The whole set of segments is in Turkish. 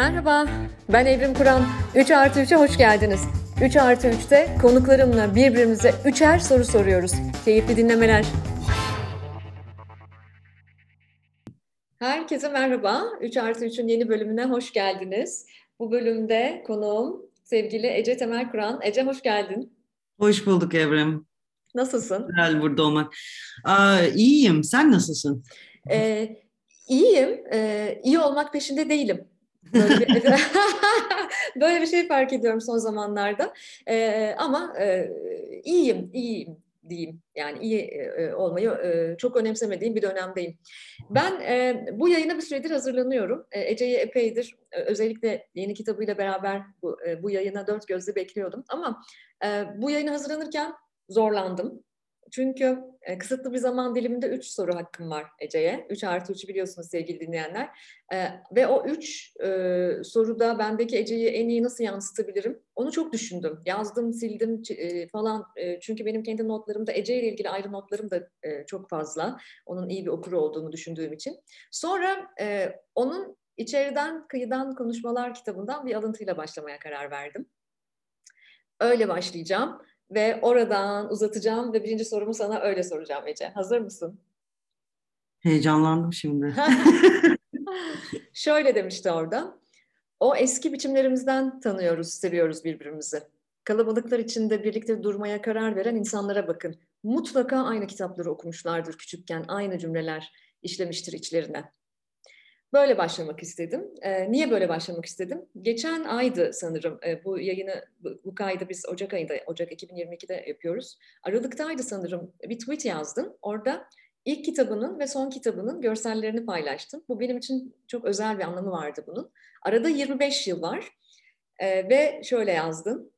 Merhaba, ben Evrim Kur'an. 3 artı 3'e hoş geldiniz. 3 artı 3'te konuklarımla birbirimize üçer soru soruyoruz. Keyifli dinlemeler. Herkese merhaba. 3 artı 3'ün yeni bölümüne hoş geldiniz. Bu bölümde konuğum sevgili Ece Temel Kur'an. Ece hoş geldin. Hoş bulduk Evrim. Nasılsın? Güzel burada olmak. Aa, iyiyim. Sen nasılsın? Ee, iyiyim. Ee, iyi olmak peşinde değilim. Böyle bir, böyle bir şey fark ediyorum son zamanlarda. Ee, ama e, iyiyim, iyiyim diyeyim. Yani iyi e, olmayı e, çok önemsemediğim bir dönemdeyim. Ben e, bu yayına bir süredir hazırlanıyorum. E, Ece'yi epeydir, e, özellikle yeni kitabıyla beraber bu, e, bu yayına dört gözle bekliyordum. Ama e, bu yayına hazırlanırken zorlandım. Çünkü e, kısıtlı bir zaman diliminde üç soru hakkım var Ece'ye. Üç artı üçü biliyorsunuz sevgili dinleyenler. E, ve o üç e, soruda bendeki Ece'yi en iyi nasıl yansıtabilirim? Onu çok düşündüm. Yazdım, sildim e, falan. E, çünkü benim kendi notlarımda Ece ile ilgili ayrı notlarım da e, çok fazla. Onun iyi bir okuru olduğunu düşündüğüm için. Sonra e, onun içeriden kıyıdan konuşmalar kitabından bir alıntıyla başlamaya karar verdim. Öyle başlayacağım ve oradan uzatacağım ve birinci sorumu sana öyle soracağım Ece. Hazır mısın? Heyecanlandım şimdi. Şöyle demişti orada. O eski biçimlerimizden tanıyoruz, seviyoruz birbirimizi. Kalabalıklar içinde birlikte durmaya karar veren insanlara bakın. Mutlaka aynı kitapları okumuşlardır küçükken, aynı cümleler işlemiştir içlerine. Böyle başlamak istedim. Niye böyle başlamak istedim? Geçen aydı sanırım bu yayını, bu, bu kaydı biz Ocak ayında, Ocak 2022'de yapıyoruz. Aralıktaydı sanırım bir tweet yazdım. Orada ilk kitabının ve son kitabının görsellerini paylaştım. Bu benim için çok özel bir anlamı vardı bunun. Arada 25 yıl var ve şöyle yazdım.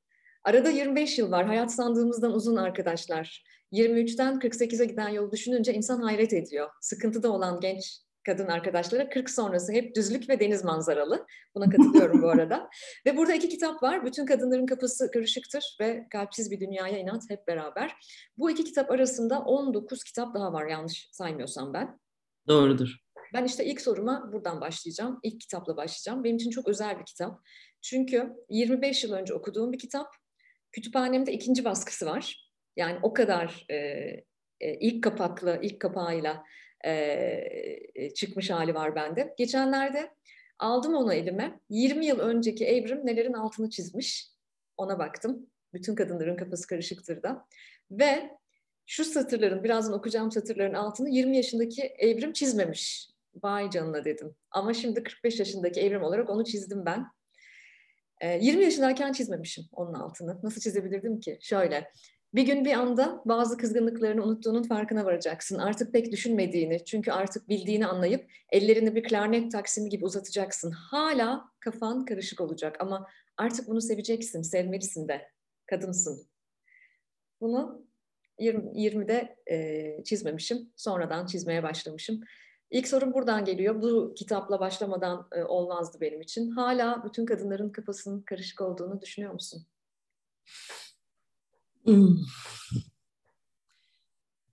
Arada 25 yıl var, hayat sandığımızdan uzun arkadaşlar. 23'ten 48'e giden yolu düşününce insan hayret ediyor. Sıkıntıda olan genç kadın arkadaşlara 40 sonrası hep düzlük ve deniz manzaralı. Buna katılıyorum bu arada. Ve burada iki kitap var. Bütün kadınların kafası karışıktır ve kalpsiz bir dünyaya inat hep beraber. Bu iki kitap arasında 19 kitap daha var yanlış saymıyorsam ben. Doğrudur. Ben işte ilk soruma buradan başlayacağım. İlk kitapla başlayacağım. Benim için çok özel bir kitap. Çünkü 25 yıl önce okuduğum bir kitap. Kütüphanemde ikinci baskısı var. Yani o kadar e, ilk kapaklı, ilk kapağıyla e, çıkmış hali var bende. Geçenlerde aldım onu elime. 20 yıl önceki Evrim nelerin altını çizmiş. Ona baktım. Bütün kadınların kafası karışıktır da. Ve şu satırların, birazdan okuyacağım satırların altını 20 yaşındaki Evrim çizmemiş. Vay canına dedim. Ama şimdi 45 yaşındaki Evrim olarak onu çizdim ben. 20 yaşındayken çizmemişim onun altını. Nasıl çizebilirdim ki? Şöyle, bir gün bir anda bazı kızgınlıklarını unuttuğunun farkına varacaksın. Artık pek düşünmediğini, çünkü artık bildiğini anlayıp ellerini bir klarnet taksimi gibi uzatacaksın. Hala kafan karışık olacak ama artık bunu seveceksin, sevmelisin de. Kadınsın. Bunu 20, 20'de e, çizmemişim. Sonradan çizmeye başlamışım. İlk sorum buradan geliyor. Bu kitapla başlamadan e, olmazdı benim için. Hala bütün kadınların kafasının karışık olduğunu düşünüyor musun?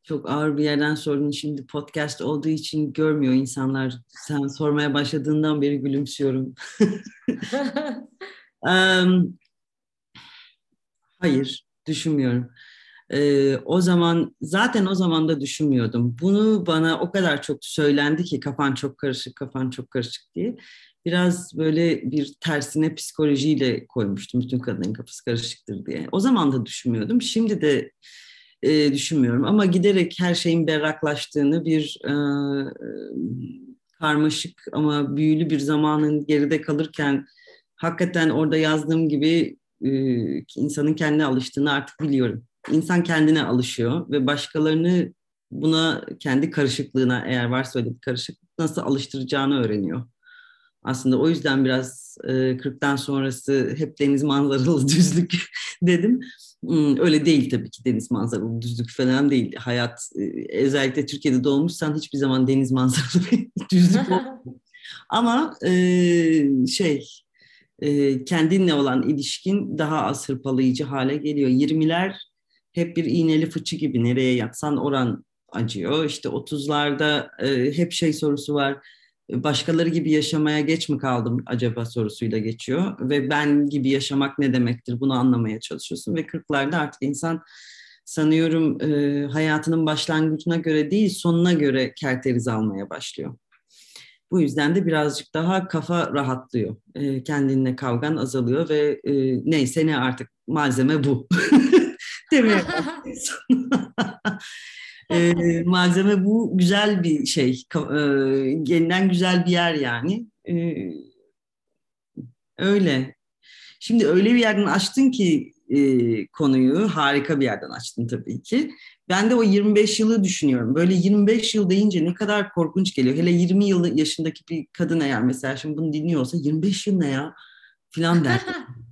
Çok ağır bir yerden sordun. Şimdi podcast olduğu için görmüyor insanlar. Sen sormaya başladığından beri gülümsüyorum. um, hayır, düşünmüyorum. Ee, o zaman zaten o zaman da düşünmüyordum. Bunu bana o kadar çok söylendi ki kafan çok karışık, kafan çok karışık diye biraz böyle bir tersine psikolojiyle koymuştum bütün kadının kafası karışıktır diye. O zaman da düşünmüyordum. Şimdi de e, düşünmüyorum ama giderek her şeyin berraklaştığını bir e, karmaşık ama büyülü bir zamanın geride kalırken hakikaten orada yazdığım gibi e, insanın kendine alıştığını artık biliyorum. İnsan kendine alışıyor ve başkalarını buna kendi karışıklığına eğer varsa öyle bir karışıklık nasıl alıştıracağını öğreniyor. Aslında o yüzden biraz e, 40'tan sonrası hep deniz manzaralı düzlük dedim. Hmm, öyle değil tabii ki deniz manzaralı düzlük falan değil. Hayat e, özellikle Türkiye'de doğmuşsan hiçbir zaman deniz manzaralı bir düzlük olmuyor. Ama e, şey e, kendinle olan ilişkin daha az hırpalayıcı hale geliyor. 20'ler hep bir iğneli fıçı gibi nereye yatsan oran acıyor. İşte 30'larda e, hep şey sorusu var başkaları gibi yaşamaya geç mi kaldım acaba sorusuyla geçiyor ve ben gibi yaşamak ne demektir bunu anlamaya çalışıyorsun ve 40'larda artık insan sanıyorum e, hayatının başlangıcına göre değil sonuna göre kerteriz almaya başlıyor. Bu yüzden de birazcık daha kafa rahatlıyor. E, kendinle kavgan azalıyor ve e, neyse ne artık malzeme bu. Değil mi? e, malzeme bu güzel bir şey. E, yeniden güzel bir yer yani. E, öyle. Şimdi öyle bir yerden açtın ki e, konuyu harika bir yerden açtın tabii ki. Ben de o 25 yılı düşünüyorum. Böyle 25 yıl deyince ne kadar korkunç geliyor. Hele 20 yıl yaşındaki bir kadın eğer mesela şimdi bunu dinliyorsa 25 yıl ne ya filan der.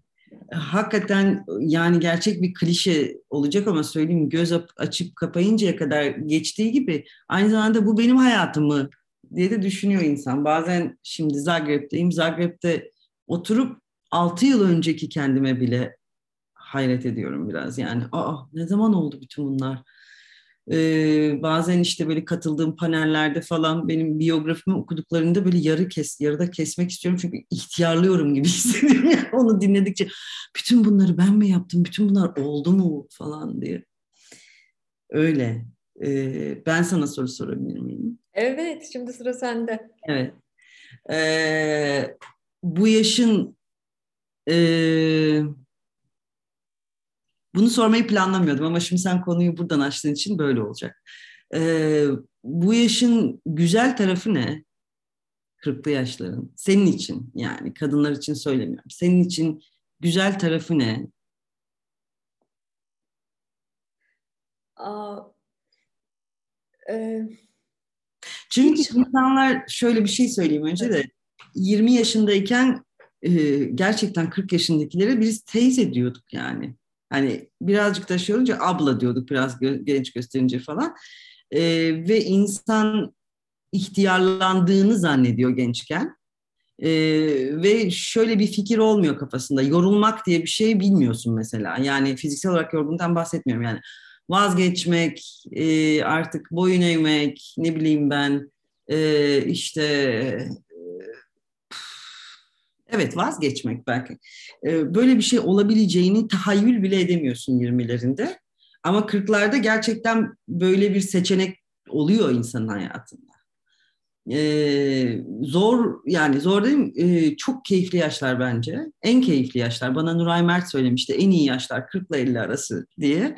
Hakikaten yani gerçek bir klişe olacak ama söyleyeyim göz açıp kapayıncaya kadar geçtiği gibi aynı zamanda bu benim hayatım mı diye de düşünüyor insan. Bazen şimdi Zagreb'teyim. Zagreb'te oturup 6 yıl önceki kendime bile hayret ediyorum biraz. Yani aa ne zaman oldu bütün bunlar? Ee, bazen işte böyle katıldığım panellerde falan benim biyografimi okuduklarında böyle yarı kes, yarıda kesmek istiyorum çünkü ihtiyarlıyorum gibi hissediyorum yani onu dinledikçe. Bütün bunları ben mi yaptım? Bütün bunlar oldu mu falan diye. Öyle. Ee, ben sana soru sorabilir miyim? Evet, şimdi sıra sende. Evet. Ee, bu yaşın e, bunu sormayı planlamıyordum ama şimdi sen konuyu buradan açtığın için böyle olacak. Ee, bu yaşın güzel tarafı ne? Kırklı yaşların. Senin için yani kadınlar için söylemiyorum. Senin için güzel tarafı ne? Aa, e, Çünkü hiç... insanlar şöyle bir şey söyleyeyim önce de 20 yaşındayken e, gerçekten 40 yaşındakilere biz teyze diyorduk yani. Hani birazcık da şey abla diyorduk biraz gö- genç gösterince falan. E, ve insan ihtiyarlandığını zannediyor gençken. E, ve şöyle bir fikir olmuyor kafasında. Yorulmak diye bir şey bilmiyorsun mesela. Yani fiziksel olarak yorgunluktan bahsetmiyorum. Yani vazgeçmek, e, artık boyun eğmek, ne bileyim ben, e, işte Evet vazgeçmek belki. Ee, böyle bir şey olabileceğini tahayyül bile edemiyorsun 20'lerinde. Ama 40'larda gerçekten böyle bir seçenek oluyor insanın hayatında. Ee, zor yani zor değil mi? Ee, çok keyifli yaşlar bence. En keyifli yaşlar. Bana Nuray Mert söylemişti. En iyi yaşlar 40 ile 50 arası diye.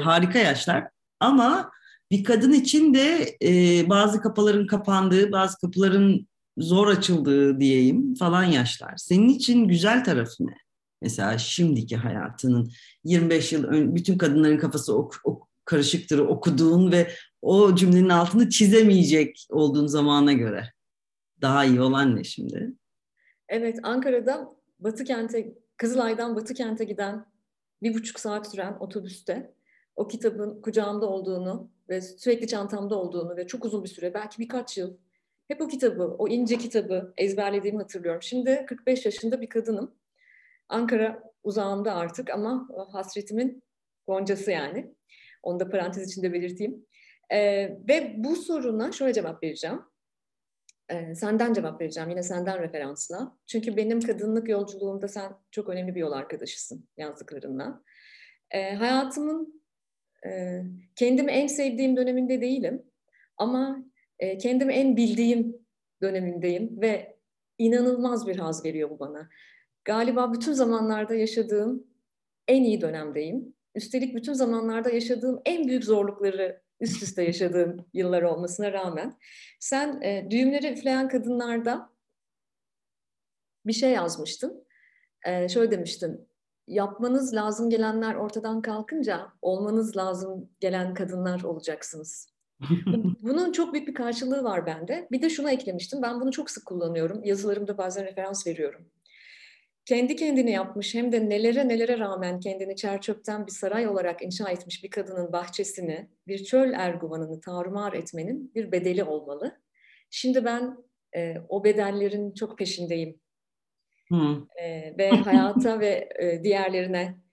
Harika yaşlar. Ama bir kadın için de e, bazı kapıların kapandığı, bazı kapıların zor açıldığı diyeyim falan yaşlar. Senin için güzel tarafı ne? Mesela şimdiki hayatının 25 yıl ön, bütün kadınların kafası ok, ok, karışıktır okuduğun ve o cümlenin altını çizemeyecek olduğun zamana göre. Daha iyi olan ne şimdi? Evet, Ankara'da Batı kente, Kızılay'dan Batı kente giden bir buçuk saat süren otobüste o kitabın kucağımda olduğunu ve sürekli çantamda olduğunu ve çok uzun bir süre, belki birkaç yıl hep o kitabı, o ince kitabı ezberlediğimi hatırlıyorum. Şimdi 45 yaşında bir kadınım. Ankara uzağımda artık ama hasretimin goncası yani. Onu da parantez içinde belirteyim. Ee, ve bu soruna şöyle cevap vereceğim. Ee, senden cevap vereceğim, yine senden referansla. Çünkü benim kadınlık yolculuğumda sen çok önemli bir yol arkadaşısın yazdıklarınla. Ee, hayatımın e, kendimi en sevdiğim döneminde değilim. Ama e, kendimi en bildiğim dönemindeyim ve inanılmaz bir haz veriyor bu bana. Galiba bütün zamanlarda yaşadığım en iyi dönemdeyim. Üstelik bütün zamanlarda yaşadığım en büyük zorlukları üst üste yaşadığım yıllar olmasına rağmen sen e, düğümleri üfleyen kadınlarda bir şey yazmıştın. E, şöyle demiştin. Yapmanız lazım gelenler ortadan kalkınca olmanız lazım gelen kadınlar olacaksınız. Bunun çok büyük bir karşılığı var bende. Bir de şuna eklemiştim. Ben bunu çok sık kullanıyorum. Yazılarımda bazen referans veriyorum. Kendi kendini yapmış hem de nelere nelere rağmen kendini çerçöpten bir saray olarak inşa etmiş bir kadının bahçesini, bir çöl erguvanını tarumar etmenin bir bedeli olmalı. Şimdi ben e, o bedellerin çok peşindeyim. E, ve hayata ve e, diğerlerine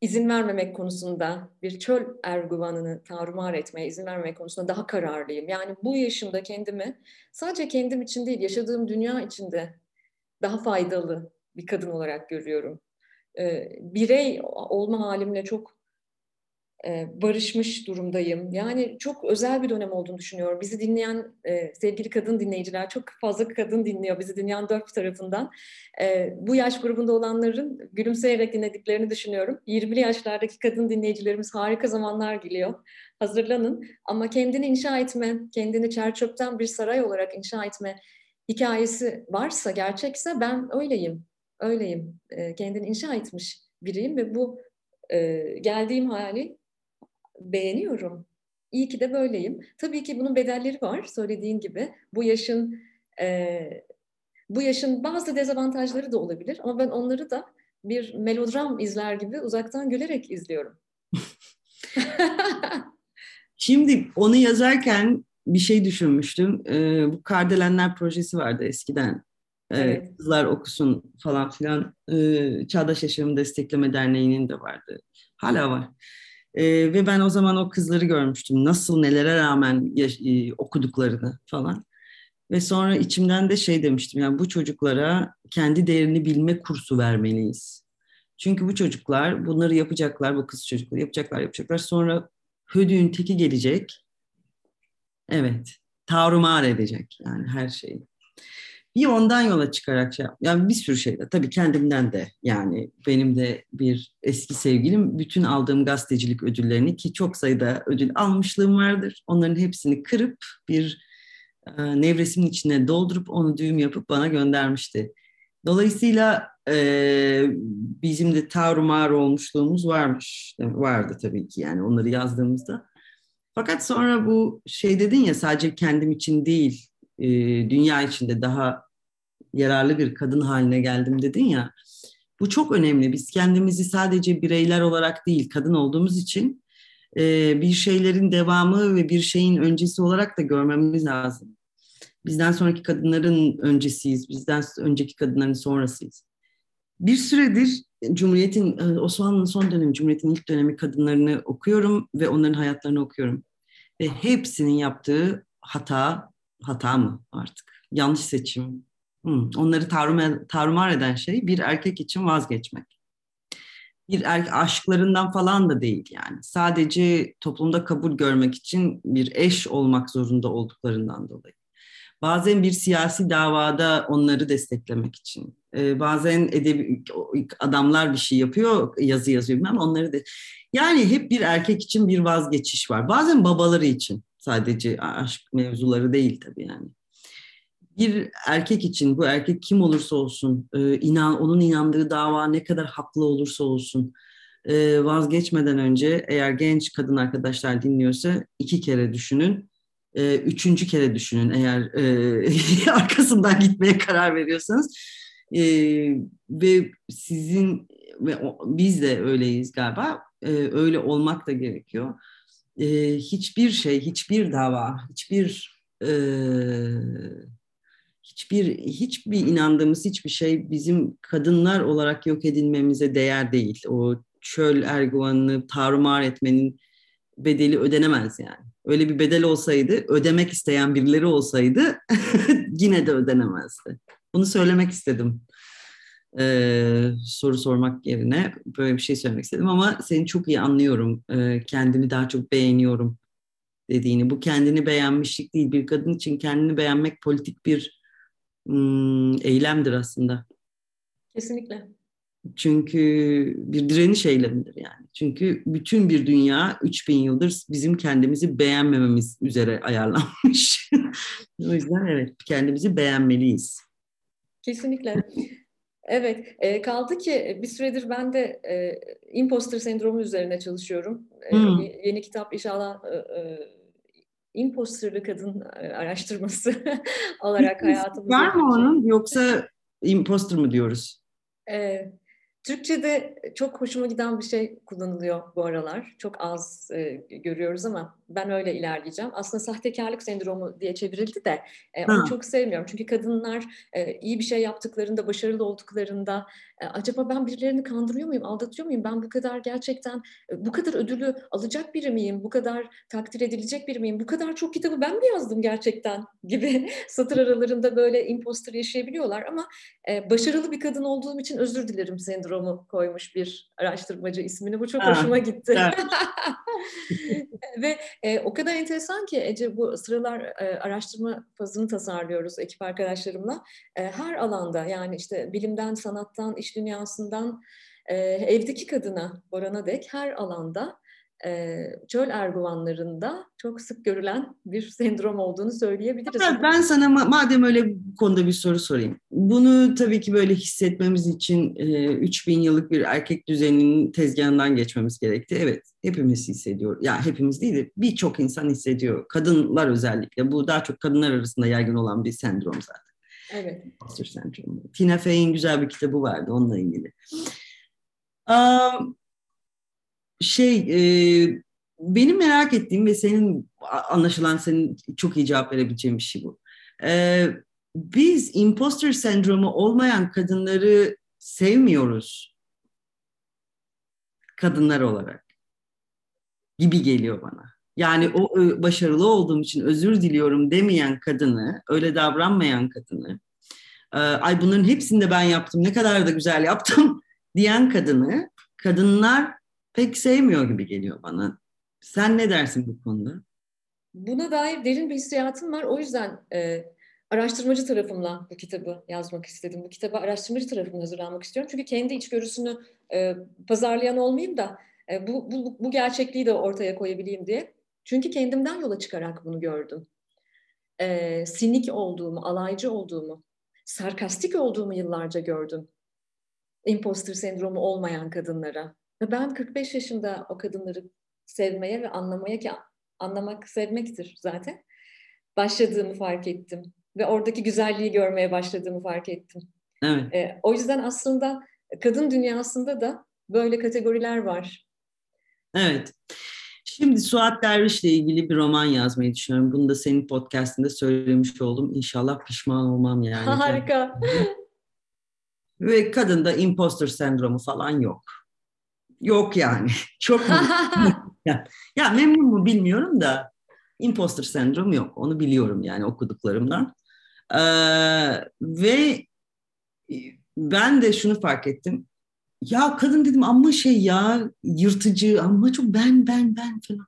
izin vermemek konusunda bir çöl erguvanını tarumar etmeye izin vermemek konusunda daha kararlıyım. Yani bu yaşımda kendimi sadece kendim için değil yaşadığım dünya içinde daha faydalı bir kadın olarak görüyorum. Ee, birey olma halimle çok barışmış durumdayım. Yani çok özel bir dönem olduğunu düşünüyorum. Bizi dinleyen e, sevgili kadın dinleyiciler, çok fazla kadın dinliyor bizi dünyanın dört tarafından. E, bu yaş grubunda olanların gülümseyerek dinlediklerini düşünüyorum. 20'li yaşlardaki kadın dinleyicilerimiz harika zamanlar geliyor. Hazırlanın ama kendini inşa etme, kendini çerçöpten bir saray olarak inşa etme hikayesi varsa, gerçekse ben öyleyim. Öyleyim. Kendini inşa etmiş biriyim ve bu geldiğim hali beğeniyorum. İyi ki de böyleyim. Tabii ki bunun bedelleri var söylediğin gibi. Bu yaşın e, bu yaşın bazı dezavantajları da olabilir ama ben onları da bir melodram izler gibi uzaktan gülerek izliyorum. Şimdi onu yazarken bir şey düşünmüştüm. Ee, bu Kardelenler projesi vardı eskiden. Ee, evet. Kızlar okusun falan filan. Ee, Çağdaş Yaşam Destekleme Derneği'nin de vardı. Hala var. E, ve ben o zaman o kızları görmüştüm. Nasıl nelere rağmen e, okuduklarını falan. Ve sonra içimden de şey demiştim. Yani bu çocuklara kendi değerini bilme kursu vermeliyiz. Çünkü bu çocuklar bunları yapacaklar, bu kız çocukları yapacaklar, yapacaklar. Sonra hödüğün teki gelecek. Evet, tarumar edecek yani her şeyi. Bir ondan yola çıkarak şey yani bir sürü şeyde tabii kendimden de yani benim de bir eski sevgilim bütün aldığım gazetecilik ödüllerini ki çok sayıda ödül almışlığım vardır. Onların hepsini kırıp bir e, nevresimin içine doldurup onu düğüm yapıp bana göndermişti. Dolayısıyla e, bizim de tarumar olmuşluğumuz varmış. Vardı tabii ki yani onları yazdığımızda. Fakat sonra bu şey dedin ya sadece kendim için değil, e, dünya içinde daha yararlı bir kadın haline geldim dedin ya. Bu çok önemli. Biz kendimizi sadece bireyler olarak değil, kadın olduğumuz için e, bir şeylerin devamı ve bir şeyin öncesi olarak da görmemiz lazım. Bizden sonraki kadınların öncesiyiz, bizden önceki kadınların sonrasıyız. Bir süredir Cumhuriyet'in, e, Osmanlı'nın son dönemi, Cumhuriyet'in ilk dönemi kadınlarını okuyorum ve onların hayatlarını okuyorum. Ve hepsinin yaptığı hata, hata mı artık? Yanlış seçim, onları tarumar, tarumar eden şey bir erkek için vazgeçmek. Bir erkek aşklarından falan da değil yani. Sadece toplumda kabul görmek için bir eş olmak zorunda olduklarından dolayı. Bazen bir siyasi davada onları desteklemek için. Ee, bazen edebi, adamlar bir şey yapıyor, yazı yazıyor bilmem onları da. Yani hep bir erkek için bir vazgeçiş var. Bazen babaları için sadece aşk mevzuları değil tabii yani bir erkek için bu erkek kim olursa olsun e, inan onun inandığı dava ne kadar haklı olursa olsun e, vazgeçmeden önce eğer genç kadın arkadaşlar dinliyorsa iki kere düşünün e, üçüncü kere düşünün eğer e, arkasından gitmeye karar veriyorsanız. E, ve sizin ve o, biz de öyleyiz galiba e, öyle olmak da gerekiyor. E, hiçbir şey hiçbir dava hiçbir e, hiçbir hiçbir inandığımız hiçbir şey bizim kadınlar olarak yok edilmemize değer değil. O çöl erguvanını tarumar etmenin bedeli ödenemez yani. Öyle bir bedel olsaydı, ödemek isteyen birileri olsaydı yine de ödenemezdi. Bunu söylemek istedim. Ee, soru sormak yerine böyle bir şey söylemek istedim ama seni çok iyi anlıyorum. Ee, kendimi daha çok beğeniyorum dediğini. Bu kendini beğenmişlik değil. Bir kadın için kendini beğenmek politik bir eylemdir aslında. Kesinlikle. Çünkü bir direniş eylemidir yani. Çünkü bütün bir dünya 3000 yıldır bizim kendimizi beğenmememiz üzere ayarlanmış. o yüzden evet kendimizi beğenmeliyiz. Kesinlikle. Evet, e, kaldı ki bir süredir ben de e, imposter sendromu üzerine çalışıyorum. E, hmm. Yeni kitap inşallah e, e, imposterlı kadın e, araştırması olarak hayatımızda. Var mı onun yoksa imposter mı diyoruz? Ee, Türkçe'de çok hoşuma giden bir şey kullanılıyor bu aralar. Çok az e, görüyoruz ama ben öyle ilerleyeceğim. Aslında sahtekarlık sendromu diye çevrildi de e, onu çok sevmiyorum. Çünkü kadınlar e, iyi bir şey yaptıklarında, başarılı olduklarında e, acaba ben birilerini kandırıyor muyum, aldatıyor muyum? Ben bu kadar gerçekten e, bu kadar ödülü alacak biri miyim? Bu kadar takdir edilecek biri miyim? Bu kadar çok kitabı ben mi yazdım gerçekten gibi satır aralarında böyle imposter yaşayabiliyorlar ama e, başarılı bir kadın olduğum için özür dilerim sendromu koymuş bir araştırmacı ismini. Bu çok ha, hoşuma gitti. Evet. Ve e, o kadar enteresan ki Ece bu sıralar e, araştırma fazını tasarlıyoruz ekip arkadaşlarımla. E, her alanda yani işte bilimden, sanattan, iş dünyasından e, evdeki kadına varana dek her alanda e, çöl erguvanlarında çok sık görülen bir sendrom olduğunu söyleyebiliriz. Evet, ben sana madem öyle bu konuda bir soru sorayım. Bunu tabii ki böyle hissetmemiz için e, 3000 yıllık bir erkek düzeninin tezgahından geçmemiz gerekti. Evet, hepimiz hissediyor. Ya yani hepimiz değil de birçok insan hissediyor. Kadınlar özellikle. Bu daha çok kadınlar arasında yaygın olan bir sendrom zaten. Evet. Imposter sendromu. Tina Fey'in güzel bir kitabı vardı onunla ilgili. Um, şey e, benim merak ettiğim ve senin anlaşılan senin çok iyi cevap verebileceğin bir şey bu. E, biz imposter sendromu olmayan kadınları sevmiyoruz kadınlar olarak gibi geliyor bana. Yani o başarılı olduğum için özür diliyorum demeyen kadını, öyle davranmayan kadını, ay bunların hepsini de ben yaptım, ne kadar da güzel yaptım diyen kadını, kadınlar pek sevmiyor gibi geliyor bana. Sen ne dersin bu konuda? Buna dair derin bir hissiyatım var. O yüzden e, araştırmacı tarafımla bu kitabı yazmak istedim. Bu kitabı araştırmacı tarafımla hazırlanmak istiyorum. Çünkü kendi içgörüsünü e, pazarlayan olmayayım da e, bu, bu, bu gerçekliği de ortaya koyabileyim diye. Çünkü kendimden yola çıkarak bunu gördüm. E, sinik olduğumu, alaycı olduğumu, sarkastik olduğumu yıllarca gördüm. Imposter sendromu olmayan kadınlara. Ve ben 45 yaşında o kadınları sevmeye ve anlamaya ki anlamak sevmektir zaten. Başladığımı fark ettim ve oradaki güzelliği görmeye başladığımı fark ettim. Evet. E, o yüzden aslında kadın dünyasında da böyle kategoriler var. Evet. Şimdi Suat Derviş'le ilgili bir roman yazmayı düşünüyorum. Bunu da senin podcastinde söylemiş oldum. İnşallah pişman olmam yani. Harika. Ve kadında imposter sendromu falan yok. Yok yani. Çok ya, ya memnun mu bilmiyorum da imposter sendromu yok. Onu biliyorum yani okuduklarımdan. Ee, ve ben de şunu fark ettim. Ya kadın dedim amma şey ya yırtıcı amma çok ben ben ben falan.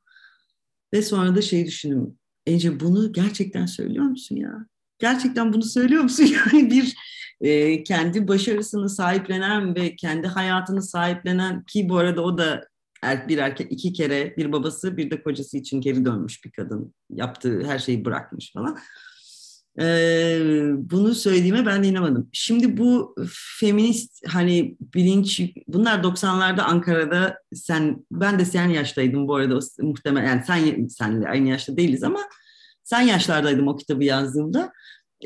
Ve sonra da şey düşündüm. Ece bunu gerçekten söylüyor musun ya? Gerçekten bunu söylüyor musun? Yani bir e, kendi başarısını sahiplenen ve kendi hayatını sahiplenen ki bu arada o da er, bir erkek iki kere bir babası bir de kocası için geri dönmüş bir kadın. Yaptığı her şeyi bırakmış falan. Ee, bunu söylediğime ben de inanamadım. Şimdi bu feminist hani bilinç bunlar 90'larda Ankara'da sen ben de sen yaştaydım bu arada muhtemelen yani sen senle aynı yaşta değiliz ama sen yaşlardaydım o kitabı yazdığımda.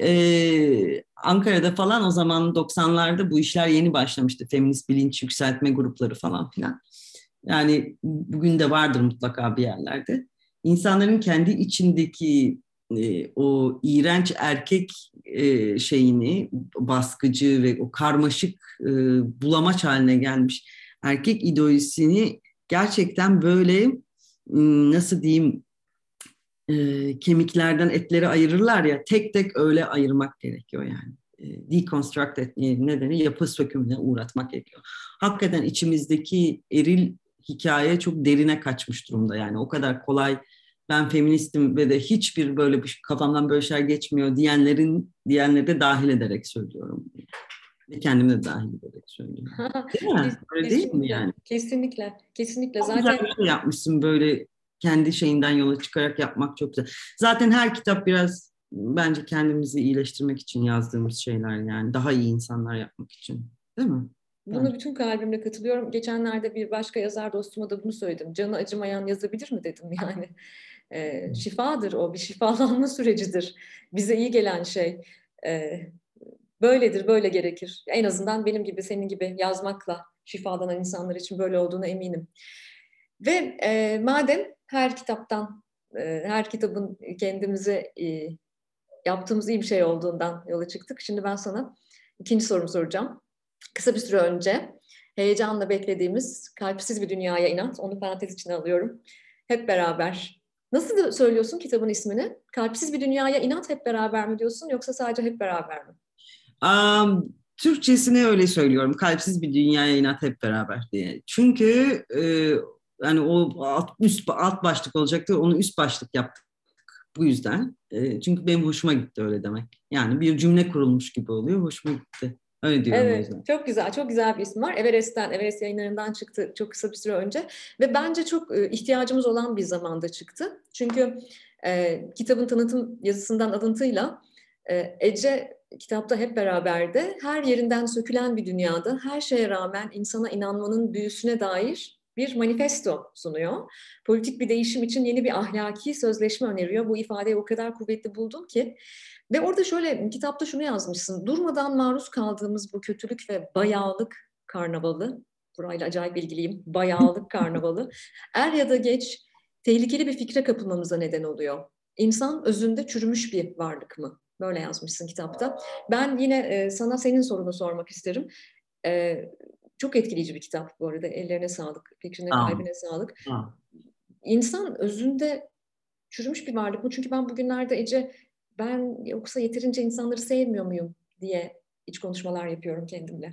Ee, Ankara'da falan o zaman 90'larda bu işler yeni başlamıştı. Feminist bilinç yükseltme grupları falan filan. Yani bugün de vardır mutlaka bir yerlerde. İnsanların kendi içindeki e, o iğrenç erkek e, şeyini, baskıcı ve o karmaşık e, bulamaç haline gelmiş erkek ideolojisini gerçekten böyle nasıl diyeyim e, kemiklerden etleri ayırırlar ya tek tek öyle ayırmak gerekiyor yani. E, deconstruct etmeyi nedeni yapı sökümüne uğratmak gerekiyor. Hakikaten içimizdeki eril hikaye çok derine kaçmış durumda yani o kadar kolay ben feministim ve de hiçbir böyle bir kafamdan böyle şeyler geçmiyor diyenlerin diyenleri de dahil ederek söylüyorum. Ve kendimi de dahil ederek söylüyorum. Değil mi? Öyle değil mi yani? Kesinlikle. Kesinlikle. Zaten güzel bir şey yapmışsın böyle kendi şeyinden yola çıkarak yapmak çok güzel. Zaten her kitap biraz bence kendimizi iyileştirmek için yazdığımız şeyler yani daha iyi insanlar yapmak için. Değil mi? Bunu bütün kalbimle katılıyorum. Geçenlerde bir başka yazar dostuma da bunu söyledim. Canı acımayan yazabilir mi dedim yani. E, şifadır o, bir şifalanma sürecidir. Bize iyi gelen şey. E, böyledir, böyle gerekir. En azından benim gibi, senin gibi yazmakla şifalanan insanlar için böyle olduğuna eminim. Ve e, madem her kitaptan, e, her kitabın kendimize e, yaptığımız iyi bir şey olduğundan yola çıktık. Şimdi ben sana ikinci sorumu soracağım. Kısa bir süre önce heyecanla beklediğimiz Kalpsiz Bir Dünyaya İnat, onu parantez içine alıyorum. Hep beraber. Nasıl söylüyorsun kitabın ismini? Kalpsiz Bir Dünyaya İnat hep beraber mi diyorsun yoksa sadece hep beraber mi? Um, Türkçesini öyle söylüyorum. Kalpsiz bir dünyaya inat hep beraber diye. Çünkü e, yani o alt, üst, alt başlık olacaktı. Onu üst başlık yaptık bu yüzden. E, çünkü benim hoşuma gitti öyle demek. Yani bir cümle kurulmuş gibi oluyor. Hoşuma gitti. Öyle diyorum evet, Çok güzel, çok güzel bir isim var. Everest'ten, Everest yayınlarından çıktı çok kısa bir süre önce. Ve bence çok e, ihtiyacımız olan bir zamanda çıktı. Çünkü e, kitabın tanıtım yazısından alıntıyla e, Ece kitapta hep beraberdi. Her yerinden sökülen bir dünyada her şeye rağmen insana inanmanın büyüsüne dair bir manifesto sunuyor. Politik bir değişim için yeni bir ahlaki sözleşme öneriyor. Bu ifadeyi o kadar kuvvetli buldum ki. Ve orada şöyle kitapta şunu yazmışsın. Durmadan maruz kaldığımız bu kötülük ve bayağılık karnavalı, burayla acayip ilgiliyim, bayağılık karnavalı, er ya da geç tehlikeli bir fikre kapılmamıza neden oluyor. İnsan özünde çürümüş bir varlık mı? Böyle yazmışsın kitapta. Ben yine e, sana senin sorunu sormak isterim. E, çok etkileyici bir kitap bu arada. Ellerine sağlık, fikrine, Aa. kalbine sağlık. Aa. İnsan özünde çürümüş bir varlık mı? Çünkü ben bugünlerde Ece ben yoksa yeterince insanları sevmiyor muyum diye iç konuşmalar yapıyorum kendimle.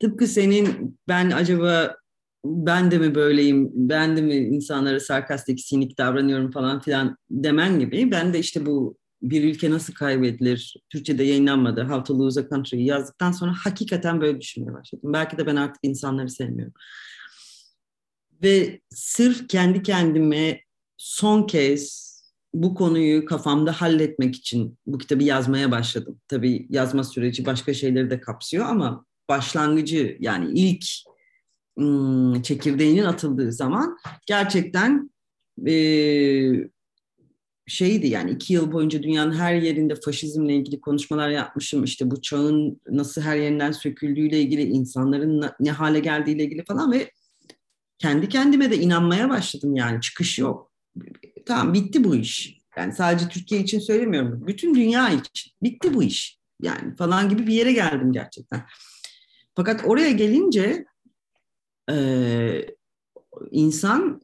Tıpkı senin ben acaba ben de mi böyleyim, ben de mi insanlara sarkastik, sinik davranıyorum falan filan demen gibi. Ben de işte bu bir ülke nasıl kaybedilir, Türkçe'de yayınlanmadı, How to Lose a Country yazdıktan sonra hakikaten böyle düşünmeye başladım. Belki de ben artık insanları sevmiyorum. Ve sırf kendi kendime son kez bu konuyu kafamda halletmek için bu kitabı yazmaya başladım. Tabii yazma süreci başka şeyleri de kapsıyor ama başlangıcı yani ilk çekirdeğinin atıldığı zaman gerçekten şeydi yani iki yıl boyunca dünyanın her yerinde faşizmle ilgili konuşmalar yapmışım. İşte bu çağın nasıl her yerinden söküldüğüyle ilgili, insanların ne hale geldiğiyle ilgili falan ve kendi kendime de inanmaya başladım yani çıkış yok. Tamam bitti bu iş. Yani sadece Türkiye için söylemiyorum. Bütün dünya için. Bitti bu iş. Yani falan gibi bir yere geldim gerçekten. Fakat oraya gelince e, insan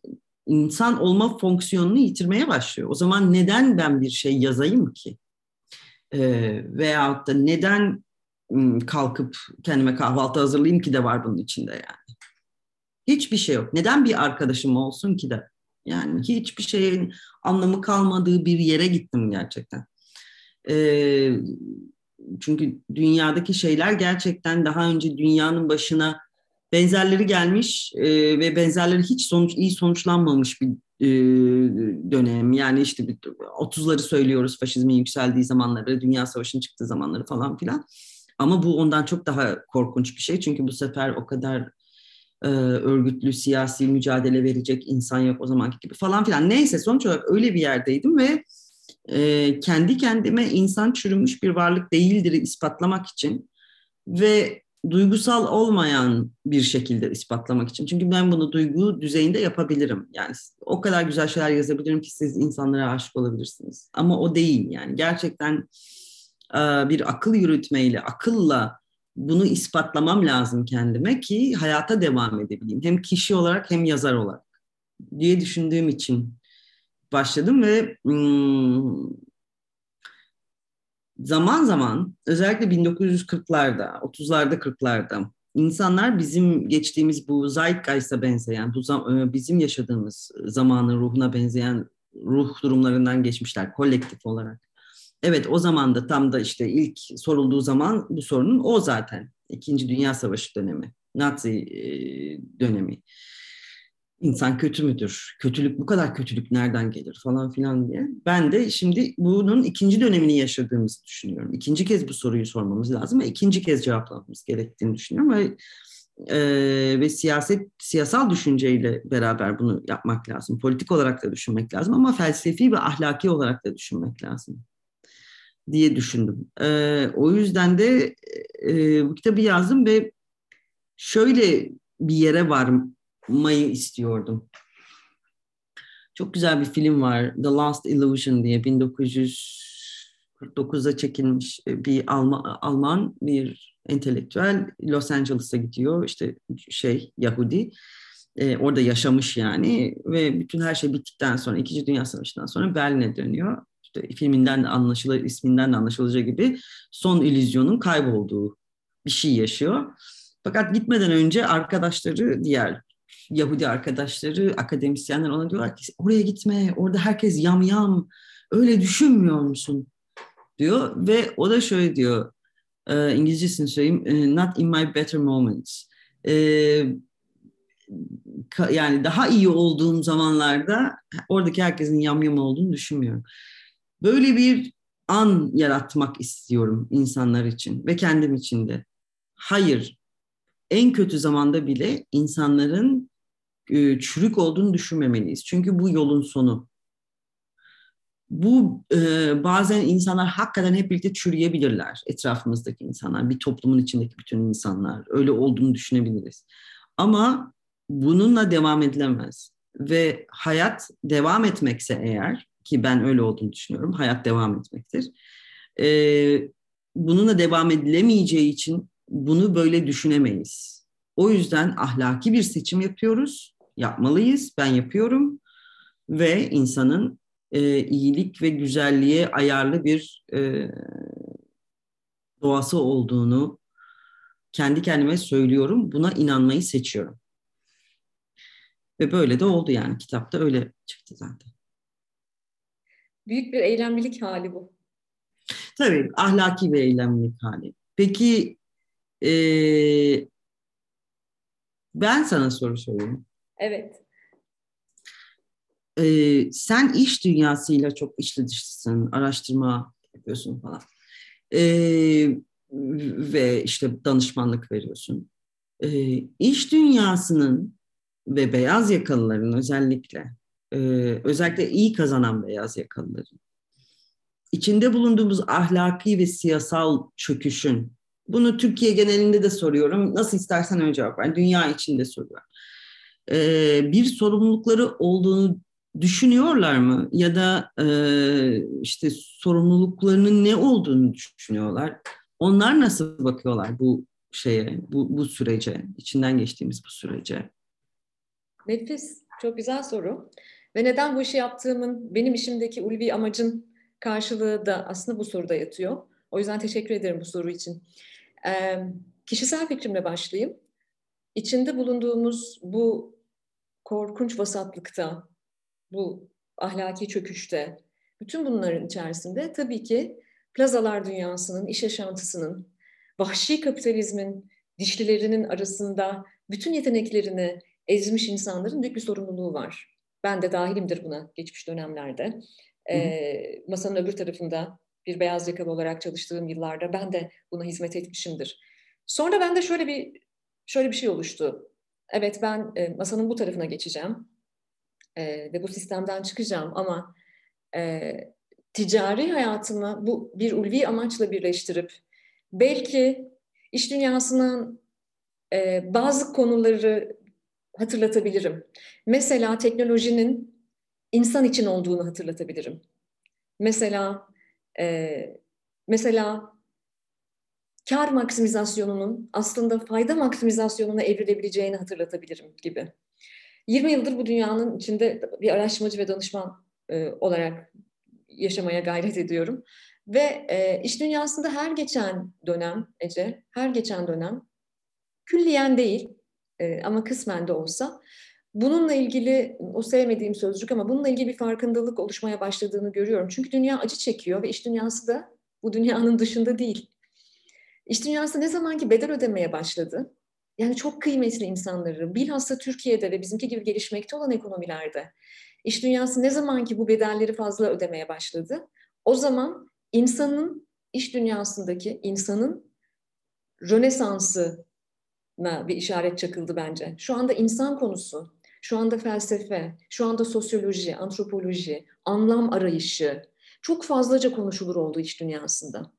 insan olma fonksiyonunu yitirmeye başlıyor. O zaman neden ben bir şey yazayım ki? Ee, veyahut da neden kalkıp kendime kahvaltı hazırlayayım ki de var bunun içinde yani. Hiçbir şey yok. Neden bir arkadaşım olsun ki de? Yani hiçbir şeyin anlamı kalmadığı bir yere gittim gerçekten. Ee, çünkü dünyadaki şeyler gerçekten daha önce dünyanın başına benzerleri gelmiş e, ve benzerleri hiç sonuç iyi sonuçlanmamış bir e, dönem. Yani işte 30'ları söylüyoruz faşizmin yükseldiği zamanları, Dünya Savaşı'nın çıktığı zamanları falan filan. Ama bu ondan çok daha korkunç bir şey. Çünkü bu sefer o kadar e, örgütlü siyasi mücadele verecek insan yok o zamanki gibi falan filan. Neyse sonuç olarak öyle bir yerdeydim ve e, kendi kendime insan çürümüş bir varlık değildir ispatlamak için ve duygusal olmayan bir şekilde ispatlamak için. Çünkü ben bunu duygu düzeyinde yapabilirim. Yani o kadar güzel şeyler yazabilirim ki siz insanlara aşık olabilirsiniz. Ama o değil yani. Gerçekten bir akıl yürütmeyle, akılla bunu ispatlamam lazım kendime ki hayata devam edebileyim. Hem kişi olarak hem yazar olarak diye düşündüğüm için başladım ve zaman zaman özellikle 1940'larda, 30'larda, 40'larda insanlar bizim geçtiğimiz bu Zeitgeist'a benzeyen, bu bizim yaşadığımız zamanın ruhuna benzeyen ruh durumlarından geçmişler kolektif olarak. Evet o zaman da tam da işte ilk sorulduğu zaman bu sorunun o zaten. İkinci Dünya Savaşı dönemi, Nazi dönemi insan kötü müdür? Kötülük bu kadar kötülük nereden gelir falan filan diye. Ben de şimdi bunun ikinci dönemini yaşadığımızı düşünüyorum. İkinci kez bu soruyu sormamız lazım ve ikinci kez cevaplamamız gerektiğini düşünüyorum ve e, ve siyaset siyasal düşünceyle beraber bunu yapmak lazım. Politik olarak da düşünmek lazım ama felsefi ve ahlaki olarak da düşünmek lazım diye düşündüm. E, o yüzden de e, bu kitabı yazdım ve şöyle bir yere varmayı istiyordum. Çok güzel bir film var The Last Illusion diye 1949'da çekilmiş bir Alman, Alman bir entelektüel Los Angeles'a gidiyor işte şey Yahudi e, orada yaşamış yani ve bütün her şey bittikten sonra İkinci Dünya Savaşı'ndan sonra Berlin'e dönüyor. İşte filminden de anlaşılır, isminden de anlaşılacağı gibi son illüzyonun kaybolduğu bir şey yaşıyor. Fakat gitmeden önce arkadaşları, diğer Yahudi arkadaşları, akademisyenler ona diyorlar ki oraya gitme, orada herkes yam yam, öyle düşünmüyor musun? diyor ve o da şöyle diyor, e, İngilizcesini söyleyeyim, e, not in my better moments. E, yani daha iyi olduğum zamanlarda oradaki herkesin yamyam olduğunu düşünmüyorum. Böyle bir an yaratmak istiyorum insanlar için ve kendim için de. Hayır, en kötü zamanda bile insanların e, çürük olduğunu düşünmemeliyiz. Çünkü bu yolun sonu. Bu e, bazen insanlar hakikaten hep birlikte çürüyebilirler. Etrafımızdaki insanlar, bir toplumun içindeki bütün insanlar. Öyle olduğunu düşünebiliriz. Ama bununla devam edilemez. Ve hayat devam etmekse eğer, ki ben öyle olduğunu düşünüyorum, hayat devam etmektir. E, bununla devam edilemeyeceği için bunu böyle düşünemeyiz. O yüzden ahlaki bir seçim yapıyoruz, yapmalıyız, ben yapıyorum ve insanın e, iyilik ve güzelliğe ayarlı bir e, doğası olduğunu kendi kendime söylüyorum. Buna inanmayı seçiyorum. Ve böyle de oldu yani. Kitapta öyle çıktı zaten. Büyük bir eylemlilik hali bu. Tabii ahlaki bir eylemlilik hali. Peki e, ben sana soru sorayım. Evet. Ee, sen iş dünyasıyla çok içli dışlısın, araştırma yapıyorsun falan. Ee, ve işte danışmanlık veriyorsun. Ee, iş dünyasının ve beyaz yakalıların özellikle, e, özellikle iyi kazanan beyaz yakalıların, içinde bulunduğumuz ahlaki ve siyasal çöküşün, bunu Türkiye genelinde de soruyorum, nasıl istersen öyle cevap ver, dünya içinde soruyorum. Ee, bir sorumlulukları olduğunu düşünüyorlar mı? Ya da e, işte sorumluluklarının ne olduğunu düşünüyorlar? Onlar nasıl bakıyorlar bu şeye, bu, bu sürece, içinden geçtiğimiz bu sürece? Nefis, çok güzel soru. Ve neden bu işi yaptığımın, benim işimdeki ulvi amacın karşılığı da aslında bu soruda yatıyor. O yüzden teşekkür ederim bu soru için. Ee, kişisel fikrimle başlayayım. İçinde bulunduğumuz bu korkunç vasatlıkta, bu ahlaki çöküşte, bütün bunların içerisinde tabii ki plazalar dünyasının, iş yaşantısının, vahşi kapitalizmin dişlilerinin arasında bütün yeteneklerini ezmiş insanların büyük bir sorumluluğu var. Ben de dahilimdir buna geçmiş dönemlerde. Ee, masanın öbür tarafında bir beyaz yakalı olarak çalıştığım yıllarda ben de buna hizmet etmişimdir. Sonra bende şöyle bir şöyle bir şey oluştu. Evet ben e, masanın bu tarafına geçeceğim e, ve bu sistemden çıkacağım ama e, ticari hayatımı bu bir ulvi amaçla birleştirip belki iş dünyasının e, bazı konuları hatırlatabilirim. Mesela teknolojinin insan için olduğunu hatırlatabilirim. Mesela e, mesela kar maksimizasyonunun aslında fayda maksimizasyonuna evrilebileceğini hatırlatabilirim gibi. 20 yıldır bu dünyanın içinde bir araştırmacı ve danışman e, olarak yaşamaya gayret ediyorum. Ve e, iş dünyasında her geçen dönem Ece, her geçen dönem külliyen değil e, ama kısmen de olsa bununla ilgili o sevmediğim sözcük ama bununla ilgili bir farkındalık oluşmaya başladığını görüyorum. Çünkü dünya acı çekiyor ve iş dünyası da bu dünyanın dışında değil. İş dünyası ne zaman ki bedel ödemeye başladı, yani çok kıymetli insanları, bilhassa Türkiye'de ve bizimki gibi gelişmekte olan ekonomilerde iş dünyası ne zaman ki bu bedelleri fazla ödemeye başladı, o zaman insanın iş dünyasındaki insanın rönesansına bir işaret çakıldı bence. Şu anda insan konusu, şu anda felsefe, şu anda sosyoloji, antropoloji, anlam arayışı çok fazlaca konuşulur oldu iş dünyasında.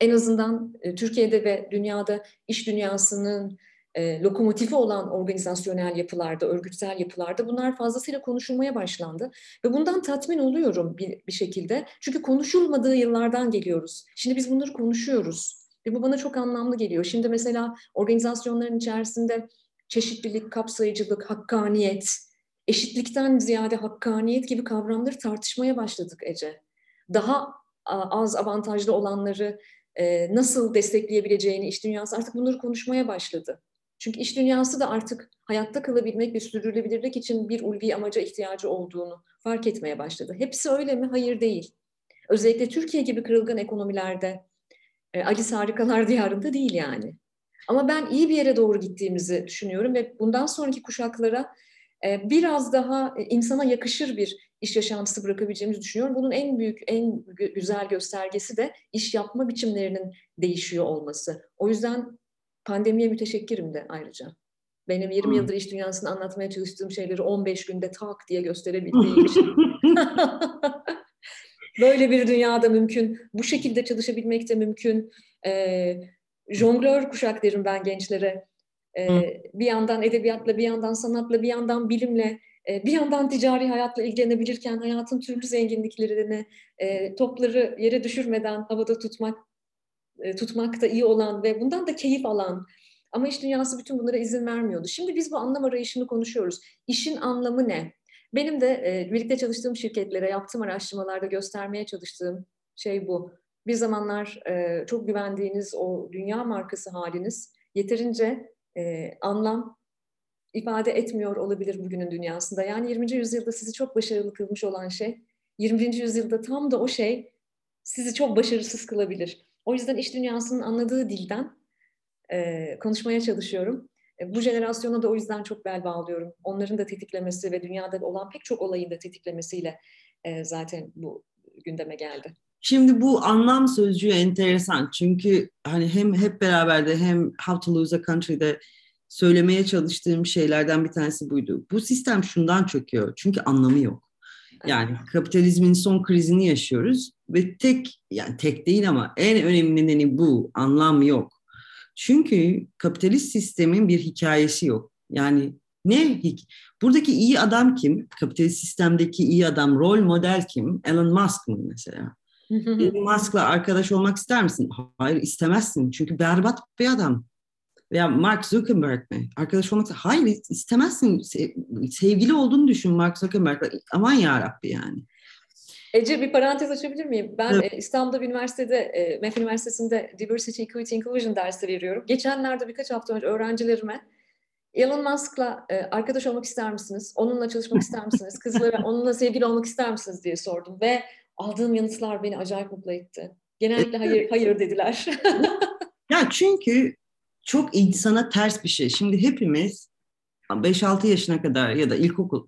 En azından e, Türkiye'de ve dünyada iş dünyasının e, lokomotifi olan organizasyonel yapılarda, örgütsel yapılarda bunlar fazlasıyla konuşulmaya başlandı. Ve bundan tatmin oluyorum bir, bir şekilde. Çünkü konuşulmadığı yıllardan geliyoruz. Şimdi biz bunları konuşuyoruz. Ve bu bana çok anlamlı geliyor. Şimdi mesela organizasyonların içerisinde çeşitlilik, kapsayıcılık, hakkaniyet, eşitlikten ziyade hakkaniyet gibi kavramları tartışmaya başladık Ece. Daha az avantajlı olanları e, nasıl destekleyebileceğini iş dünyası artık bunları konuşmaya başladı. Çünkü iş dünyası da artık hayatta kalabilmek ve sürdürülebilirlik için bir ulvi amaca ihtiyacı olduğunu fark etmeye başladı. Hepsi öyle mi? Hayır değil. Özellikle Türkiye gibi kırılgan ekonomilerde e, Alice Harikalar Diyarı'nda değil yani. Ama ben iyi bir yere doğru gittiğimizi düşünüyorum ve bundan sonraki kuşaklara e, biraz daha e, insana yakışır bir iş yaşantısı bırakabileceğimizi düşünüyorum. Bunun en büyük, en güzel göstergesi de iş yapma biçimlerinin değişiyor olması. O yüzden pandemiye müteşekkirim de ayrıca. Benim 20 hmm. yıldır iş dünyasını anlatmaya çalıştığım şeyleri 15 günde tak diye gösterebildiğim için. Böyle bir dünyada mümkün. Bu şekilde çalışabilmek de mümkün. Ee, jonglör kuşak derim ben gençlere. Ee, bir yandan edebiyatla, bir yandan sanatla, bir yandan bilimle, bir yandan ticari hayatla ilgilenebilirken hayatın türlü zenginliklerini, e, topları yere düşürmeden havada tutmak e, tutmakta iyi olan ve bundan da keyif alan ama iş dünyası bütün bunlara izin vermiyordu. Şimdi biz bu anlam arayışını konuşuyoruz. İşin anlamı ne? Benim de e, birlikte çalıştığım şirketlere yaptığım araştırmalarda göstermeye çalıştığım şey bu. Bir zamanlar çok güvendiğiniz o dünya markası haliniz yeterince anlam ifade etmiyor olabilir bugünün dünyasında. Yani 20. yüzyılda sizi çok başarılı kılmış olan şey, 20. yüzyılda tam da o şey sizi çok başarısız kılabilir. O yüzden iş dünyasının anladığı dilden e, konuşmaya çalışıyorum. E, bu jenerasyona da o yüzden çok bel bağlıyorum. Onların da tetiklemesi ve dünyada olan pek çok olayın da tetiklemesiyle e, zaten bu gündeme geldi. Şimdi bu anlam sözcüğü enteresan. Çünkü hani hem hep beraber de hem How to Lose a Country'de söylemeye çalıştığım şeylerden bir tanesi buydu. Bu sistem şundan çöküyor. Çünkü anlamı yok. Yani kapitalizmin son krizini yaşıyoruz ve tek yani tek değil ama en önemli nedeni bu. Anlam yok. Çünkü kapitalist sistemin bir hikayesi yok. Yani ne? Buradaki iyi adam kim? Kapitalist sistemdeki iyi adam, rol model kim? Elon Musk mı mesela? Elon Musk'la arkadaş olmak ister misin? Hayır istemezsin. Çünkü berbat bir adam. Veya Mark Zuckerberg mi? Arkadaş olmak Hayır istemezsin. Sevgili olduğunu düşün Mark Zuckerberg'la. Aman yarabbi yani. Ece bir parantez açabilir miyim? Ben evet. E, İstanbul'da bir üniversitede, e, MEF Üniversitesi'nde Diversity, Equity, Inclusion dersi veriyorum. Geçenlerde birkaç hafta önce öğrencilerime Elon Musk'la e, arkadaş olmak ister misiniz? Onunla çalışmak ister misiniz? Kızlara onunla sevgili olmak ister misiniz diye sordum ve aldığım yanıtlar beni acayip mutlu etti. Genellikle hayır hayır dediler. ya çünkü çok insana ters bir şey. Şimdi hepimiz 5-6 yaşına kadar ya da ilkokul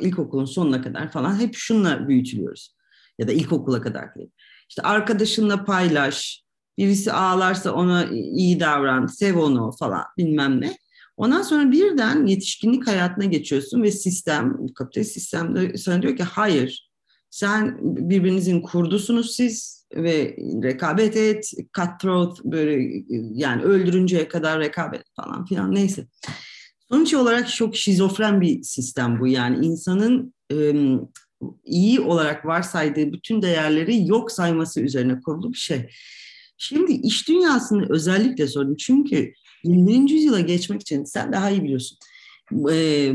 ilkokulun sonuna kadar falan hep şunla büyütülüyoruz. Ya da ilkokula kadar değil. İşte arkadaşınla paylaş, birisi ağlarsa ona iyi davran, sev onu falan bilmem ne. Ondan sonra birden yetişkinlik hayatına geçiyorsun ve sistem, kapitalist sistemde sana diyor ki hayır, sen birbirinizin kurdusunuz siz ve rekabet et, cutthroat böyle yani öldürünceye kadar rekabet falan filan neyse. Sonuç olarak çok şizofren bir sistem bu. Yani insanın e, iyi olarak varsaydığı bütün değerleri yok sayması üzerine kurulu bir şey. Şimdi iş dünyasını özellikle sordum. Çünkü 21. yüzyıla geçmek için sen daha iyi biliyorsun.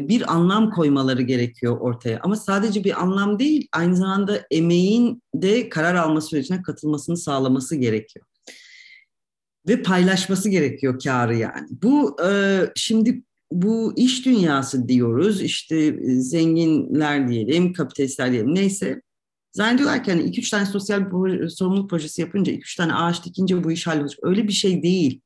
Bir anlam koymaları gerekiyor ortaya. Ama sadece bir anlam değil, aynı zamanda emeğin de karar alma sürecine katılmasını sağlaması gerekiyor. Ve paylaşması gerekiyor karı yani. Bu şimdi bu iş dünyası diyoruz işte zenginler diyelim, kapitalistler diyelim neyse. Zannediyorlar ki hani iki üç tane sosyal sorumluluk projesi yapınca, iki üç tane ağaç dikince bu iş hallolacak. Öyle bir şey değil.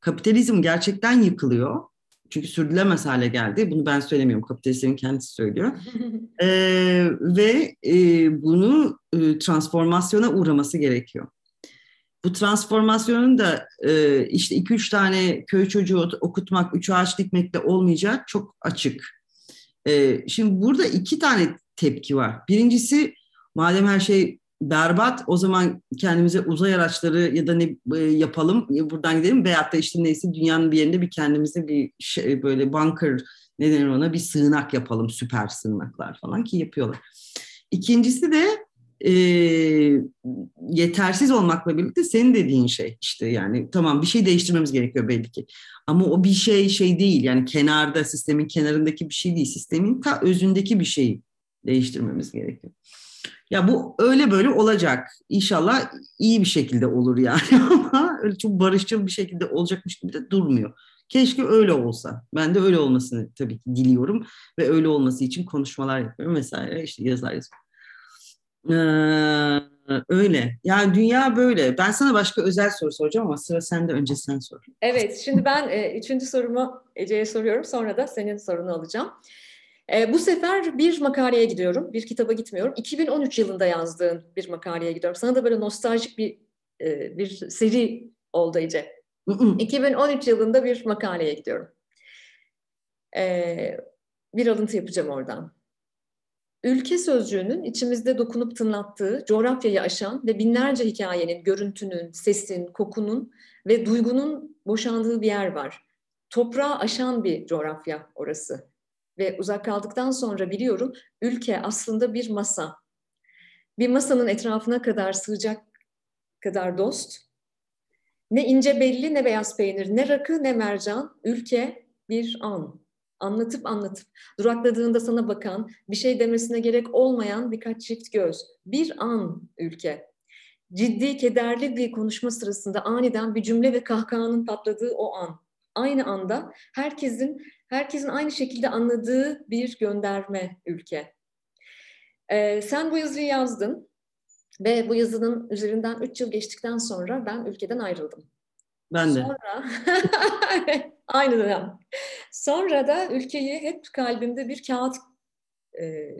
Kapitalizm gerçekten yıkılıyor. Çünkü sürdürülemez hale geldi. Bunu ben söylemiyorum, kapitalistlerin kendisi söylüyor. ee, ve e, bunu e, transformasyona uğraması gerekiyor bu transformasyonun da e, işte iki üç tane köy çocuğu okutmak, üç ağaç dikmekle olmayacak çok açık. E, şimdi burada iki tane tepki var. Birincisi madem her şey berbat o zaman kendimize uzay araçları ya da ne e, yapalım buradan gidelim veyahut da işte neyse dünyanın bir yerinde bir kendimize bir şey, böyle bunker ne denir ona bir sığınak yapalım süper sığınaklar falan ki yapıyorlar. İkincisi de e, yetersiz olmakla birlikte senin dediğin şey işte yani tamam bir şey değiştirmemiz gerekiyor belli ki. Ama o bir şey şey değil yani kenarda sistemin kenarındaki bir şey değil sistemin ta özündeki bir şeyi değiştirmemiz gerekiyor. Ya bu öyle böyle olacak. İnşallah iyi bir şekilde olur yani ama öyle çok barışçıl bir şekilde olacakmış gibi de durmuyor. Keşke öyle olsa. Ben de öyle olmasını tabii ki diliyorum ve öyle olması için konuşmalar yapıyorum vesaire işte yazar yazıyorum. Ee, öyle. Yani dünya böyle. Ben sana başka özel soru soracağım ama sıra sende önce sen sor. Evet. Şimdi ben e, üçüncü sorumu Ece'ye soruyorum. Sonra da senin sorunu alacağım. E, bu sefer bir makaleye gidiyorum. Bir kitaba gitmiyorum. 2013 yılında yazdığın bir makaleye gidiyorum. Sana da böyle nostaljik bir e, bir seri oldu Ece. 2013 yılında bir makaleye gidiyorum. E, bir alıntı yapacağım oradan. Ülke sözcüğünün içimizde dokunup tınlattığı, coğrafyayı aşan ve binlerce hikayenin, görüntünün, sesin, kokunun ve duygunun boşandığı bir yer var. Toprağı aşan bir coğrafya orası. Ve uzak kaldıktan sonra biliyorum, ülke aslında bir masa. Bir masanın etrafına kadar sığacak kadar dost. Ne ince belli ne beyaz peynir, ne rakı ne mercan, ülke bir an anlatıp anlatıp durakladığında sana bakan, bir şey demesine gerek olmayan birkaç çift göz. Bir an ülke. Ciddi, kederli bir konuşma sırasında aniden bir cümle ve kahkahanın patladığı o an. Aynı anda herkesin herkesin aynı şekilde anladığı bir gönderme ülke. Ee, sen bu yazıyı yazdın ve bu yazının üzerinden üç yıl geçtikten sonra ben ülkeden ayrıldım. Ben de. Sonra aynı dönem. Sonra da ülkeyi hep kalbimde bir kağıt e,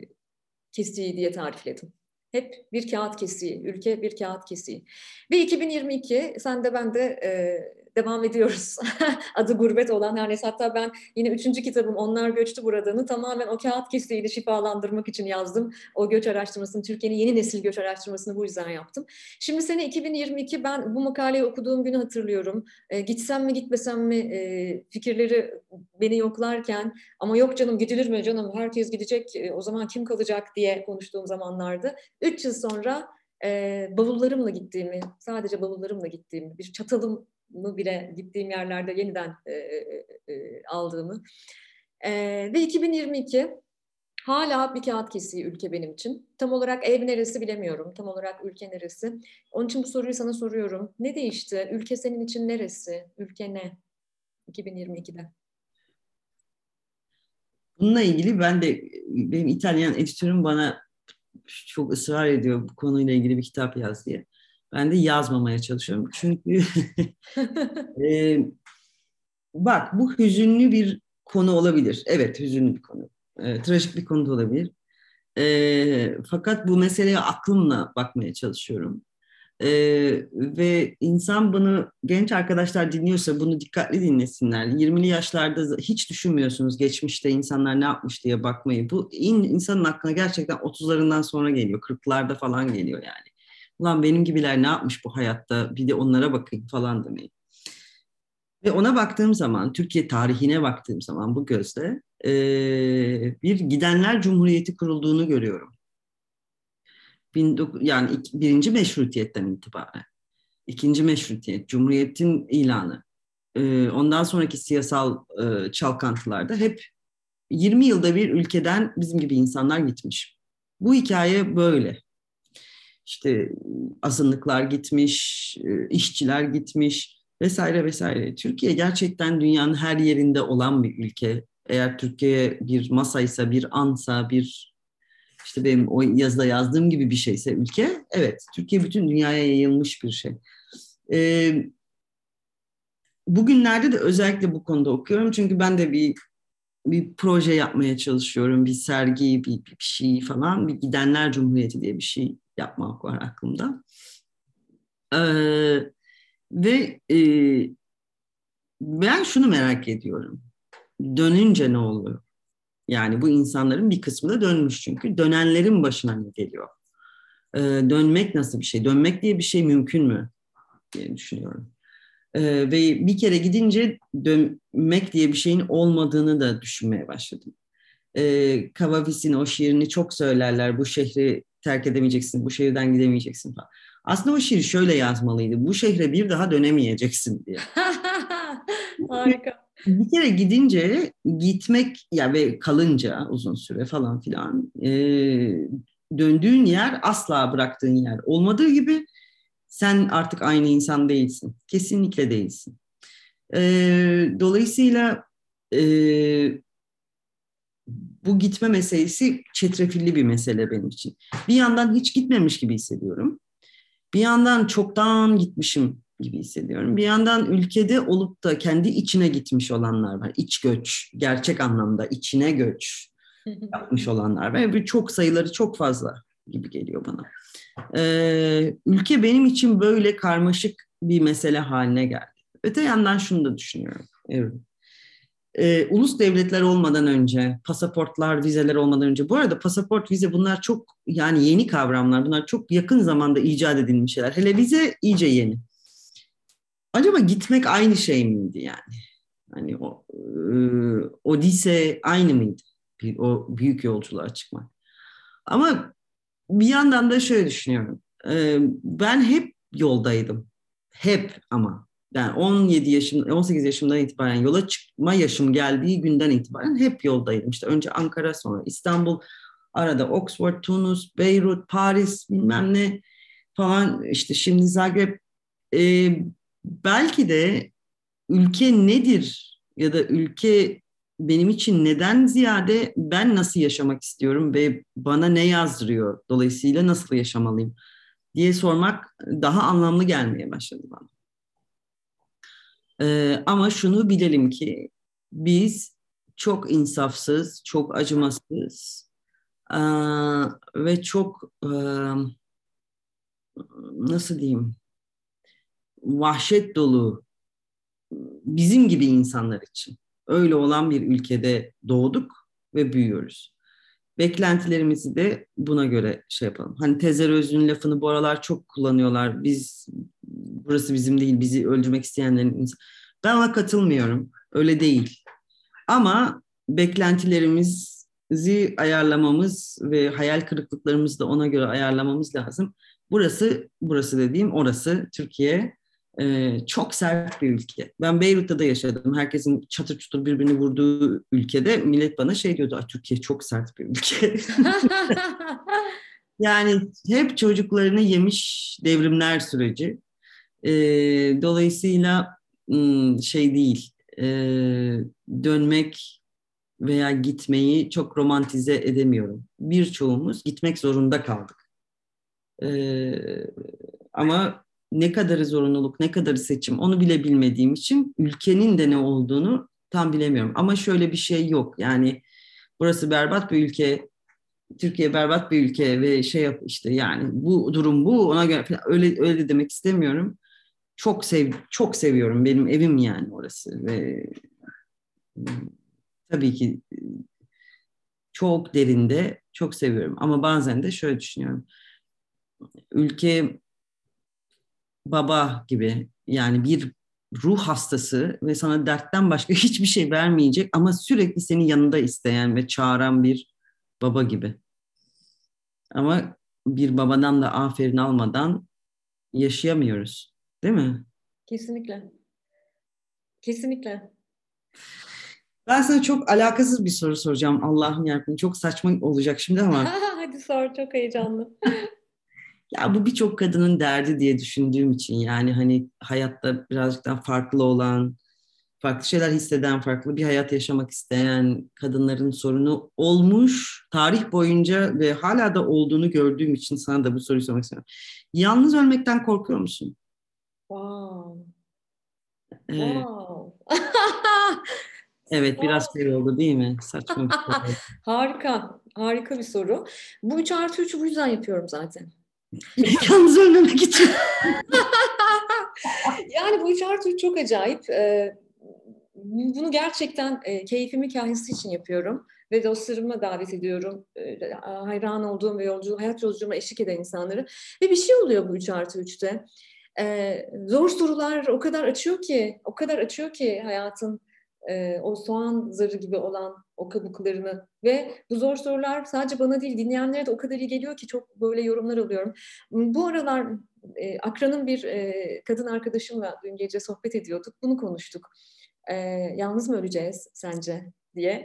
kesiği diye tarifledim. Hep bir kağıt kesiği, ülke bir kağıt kesiği. Ve 2022 sen de ben de e, devam ediyoruz. Adı gurbet olan her neyse. Hatta ben yine üçüncü kitabım Onlar Göçtü Buradan'ı tamamen o kağıt kesiğiyle şifalandırmak için yazdım. O göç araştırmasını, Türkiye'nin yeni nesil göç araştırmasını bu yüzden yaptım. Şimdi sene 2022 ben bu makaleyi okuduğum günü hatırlıyorum. E, gitsem mi gitmesem mi e, fikirleri beni yoklarken ama yok canım gidilir mi canım herkes gidecek e, o zaman kim kalacak diye konuştuğum zamanlarda. Üç yıl sonra e, bavullarımla gittiğimi, sadece bavullarımla gittiğimi, bir çatalım bile gittiğim yerlerde yeniden e, e, e, aldığımı. E, ve 2022 hala bir kağıt kesiği ülke benim için. Tam olarak ev neresi bilemiyorum. Tam olarak ülke neresi. Onun için bu soruyu sana soruyorum. Ne değişti? Ülke senin için neresi? Ülke ne? 2022'de. Bununla ilgili ben de benim İtalyan editörüm bana çok ısrar ediyor bu konuyla ilgili bir kitap yaz diye. Ben de yazmamaya çalışıyorum. Çünkü e, bak bu hüzünlü bir konu olabilir. Evet hüzünlü bir konu. E, trajik bir konu da olabilir. E, fakat bu meseleye aklımla bakmaya çalışıyorum. E, ve insan bunu genç arkadaşlar dinliyorsa bunu dikkatli dinlesinler. 20'li yaşlarda hiç düşünmüyorsunuz geçmişte insanlar ne yapmış diye bakmayı. Bu in, insanın aklına gerçekten 30'larından sonra geliyor. 40'larda falan geliyor yani ulan benim gibiler ne yapmış bu hayatta bir de onlara bakayım falan demeyi. Ve ona baktığım zaman, Türkiye tarihine baktığım zaman bu gözle e, bir Gidenler Cumhuriyeti kurulduğunu görüyorum. yani birinci meşrutiyetten itibaren. ikinci meşrutiyet, Cumhuriyet'in ilanı. E, ondan sonraki siyasal e, çalkantılarda hep 20 yılda bir ülkeden bizim gibi insanlar gitmiş. Bu hikaye böyle işte azınlıklar gitmiş, e, işçiler gitmiş vesaire vesaire. Türkiye gerçekten dünyanın her yerinde olan bir ülke. Eğer Türkiye bir masaysa, bir ansa, bir işte benim o yazıda yazdığım gibi bir şeyse ülke, evet Türkiye bütün dünyaya yayılmış bir şey. Ee, bugünlerde de özellikle bu konuda okuyorum çünkü ben de bir bir proje yapmaya çalışıyorum, bir sergi, bir, bir şey falan, bir Gidenler Cumhuriyeti diye bir şey yapmak var aklımda. Ee, ve e, ben şunu merak ediyorum. Dönünce ne oluyor? Yani bu insanların bir kısmı da dönmüş çünkü. Dönenlerin başına ne geliyor? E, dönmek nasıl bir şey? Dönmek diye bir şey mümkün mü? diye düşünüyorum. E, ve bir kere gidince dönmek diye bir şeyin olmadığını da düşünmeye başladım. E, Kavavis'in o şiirini çok söylerler. Bu şehri terk edemeyeceksin, bu şehirden gidemeyeceksin falan. Aslında o şiir şöyle yazmalıydı. Bu şehre bir daha dönemeyeceksin diye. Harika. Bir kere gidince gitmek ya ve kalınca uzun süre falan filan e, döndüğün yer asla bıraktığın yer olmadığı gibi sen artık aynı insan değilsin. Kesinlikle değilsin. E, dolayısıyla e, bu gitme meselesi çetrefilli bir mesele benim için. Bir yandan hiç gitmemiş gibi hissediyorum. Bir yandan çoktan gitmişim gibi hissediyorum. Bir yandan ülkede olup da kendi içine gitmiş olanlar var. İç göç, gerçek anlamda içine göç yapmış olanlar var. Bir çok sayıları çok fazla gibi geliyor bana. Ee, ülke benim için böyle karmaşık bir mesele haline geldi. Öte yandan şunu da düşünüyorum. Evet e, ulus devletler olmadan önce, pasaportlar, vizeler olmadan önce. Bu arada pasaport, vize bunlar çok yani yeni kavramlar. Bunlar çok yakın zamanda icat edilmiş şeyler. Hele vize iyice yeni. Acaba gitmek aynı şey miydi yani? Hani o e, Odise aynı mıydı? O büyük yolculuğa çıkmak. Ama bir yandan da şöyle düşünüyorum. E, ben hep yoldaydım. Hep ama yani 17 yaşım, 18 yaşımdan itibaren yola çıkma yaşım geldiği günden itibaren hep yoldaydım. İşte önce Ankara sonra İstanbul, arada Oxford, Tunus, Beyrut, Paris bilmem ne falan işte şimdi Zagreb. Ee, belki de ülke nedir ya da ülke benim için neden ziyade ben nasıl yaşamak istiyorum ve bana ne yazdırıyor dolayısıyla nasıl yaşamalıyım diye sormak daha anlamlı gelmeye başladı bana. Ee, ama şunu bilelim ki biz çok insafsız, çok acımasız e, ve çok e, nasıl diyeyim vahşet dolu bizim gibi insanlar için öyle olan bir ülkede doğduk ve büyüyoruz. Beklentilerimizi de buna göre şey yapalım. Hani Tezer Özlü'nün lafını bu aralar çok kullanıyorlar. Biz burası bizim değil, bizi öldürmek isteyenlerin Ben ona katılmıyorum. Öyle değil. Ama beklentilerimizi ayarlamamız ve hayal kırıklıklarımızı da ona göre ayarlamamız lazım. Burası, burası dediğim orası Türkiye e, çok sert bir ülke. Ben Beyrut'ta da yaşadım. Herkesin çatır çutur birbirini vurduğu ülkede millet bana şey diyordu, Türkiye çok sert bir ülke. yani hep çocuklarını yemiş devrimler süreci. E, dolayısıyla şey değil, e, dönmek veya gitmeyi çok romantize edemiyorum. Birçoğumuz gitmek zorunda kaldık. E, ama ne kadarı zorunluluk, ne kadarı seçim onu bile bilmediğim için ülkenin de ne olduğunu tam bilemiyorum. Ama şöyle bir şey yok. Yani burası berbat bir ülke, Türkiye berbat bir ülke ve şey yap işte yani bu durum bu ona göre falan, öyle öyle de demek istemiyorum. Çok sev çok seviyorum benim evim yani orası ve tabii ki çok derinde çok seviyorum ama bazen de şöyle düşünüyorum. Ülke baba gibi yani bir ruh hastası ve sana dertten başka hiçbir şey vermeyecek ama sürekli senin yanında isteyen ve çağıran bir baba gibi. Ama bir babadan da aferin almadan yaşayamıyoruz. Değil mi? Kesinlikle. Kesinlikle. Ben sana çok alakasız bir soru soracağım. Allah'ım yarabbim çok saçma olacak şimdi ama. Hadi sor çok heyecanlı. Ya bu birçok kadının derdi diye düşündüğüm için yani hani hayatta birazcık daha farklı olan, farklı şeyler hisseden, farklı bir hayat yaşamak isteyen kadınların sorunu olmuş tarih boyunca ve hala da olduğunu gördüğüm için sana da bu soruyu sormak istiyorum. Yalnız ölmekten korkuyor musun? Wow. Evet. Wow. evet biraz şey oldu değil mi? Saçma bir soru. harika. Harika bir soru. Bu 3 artı 3'ü bu yüzden yapıyorum zaten. Yalnız ölmemek için. yani bu üç artı üç çok acayip. Ee, bunu gerçekten e, keyfimi kahyası için yapıyorum ve dostlarımı davet ediyorum. Hayran olduğum ve yolcu, hayat yolculuğuma eşlik eden insanları. Ve bir şey oluyor bu 3 artı 3'te. E, zor sorular o kadar açıyor ki, o kadar açıyor ki hayatın e, o soğan zarı gibi olan o kabuklarını ve bu zor sorular sadece bana değil dinleyenlere de o kadar iyi geliyor ki çok böyle yorumlar alıyorum. Bu aralar e, Akra'nın bir e, kadın arkadaşımla dün gece sohbet ediyorduk. Bunu konuştuk. E, yalnız mı öleceğiz sence diye.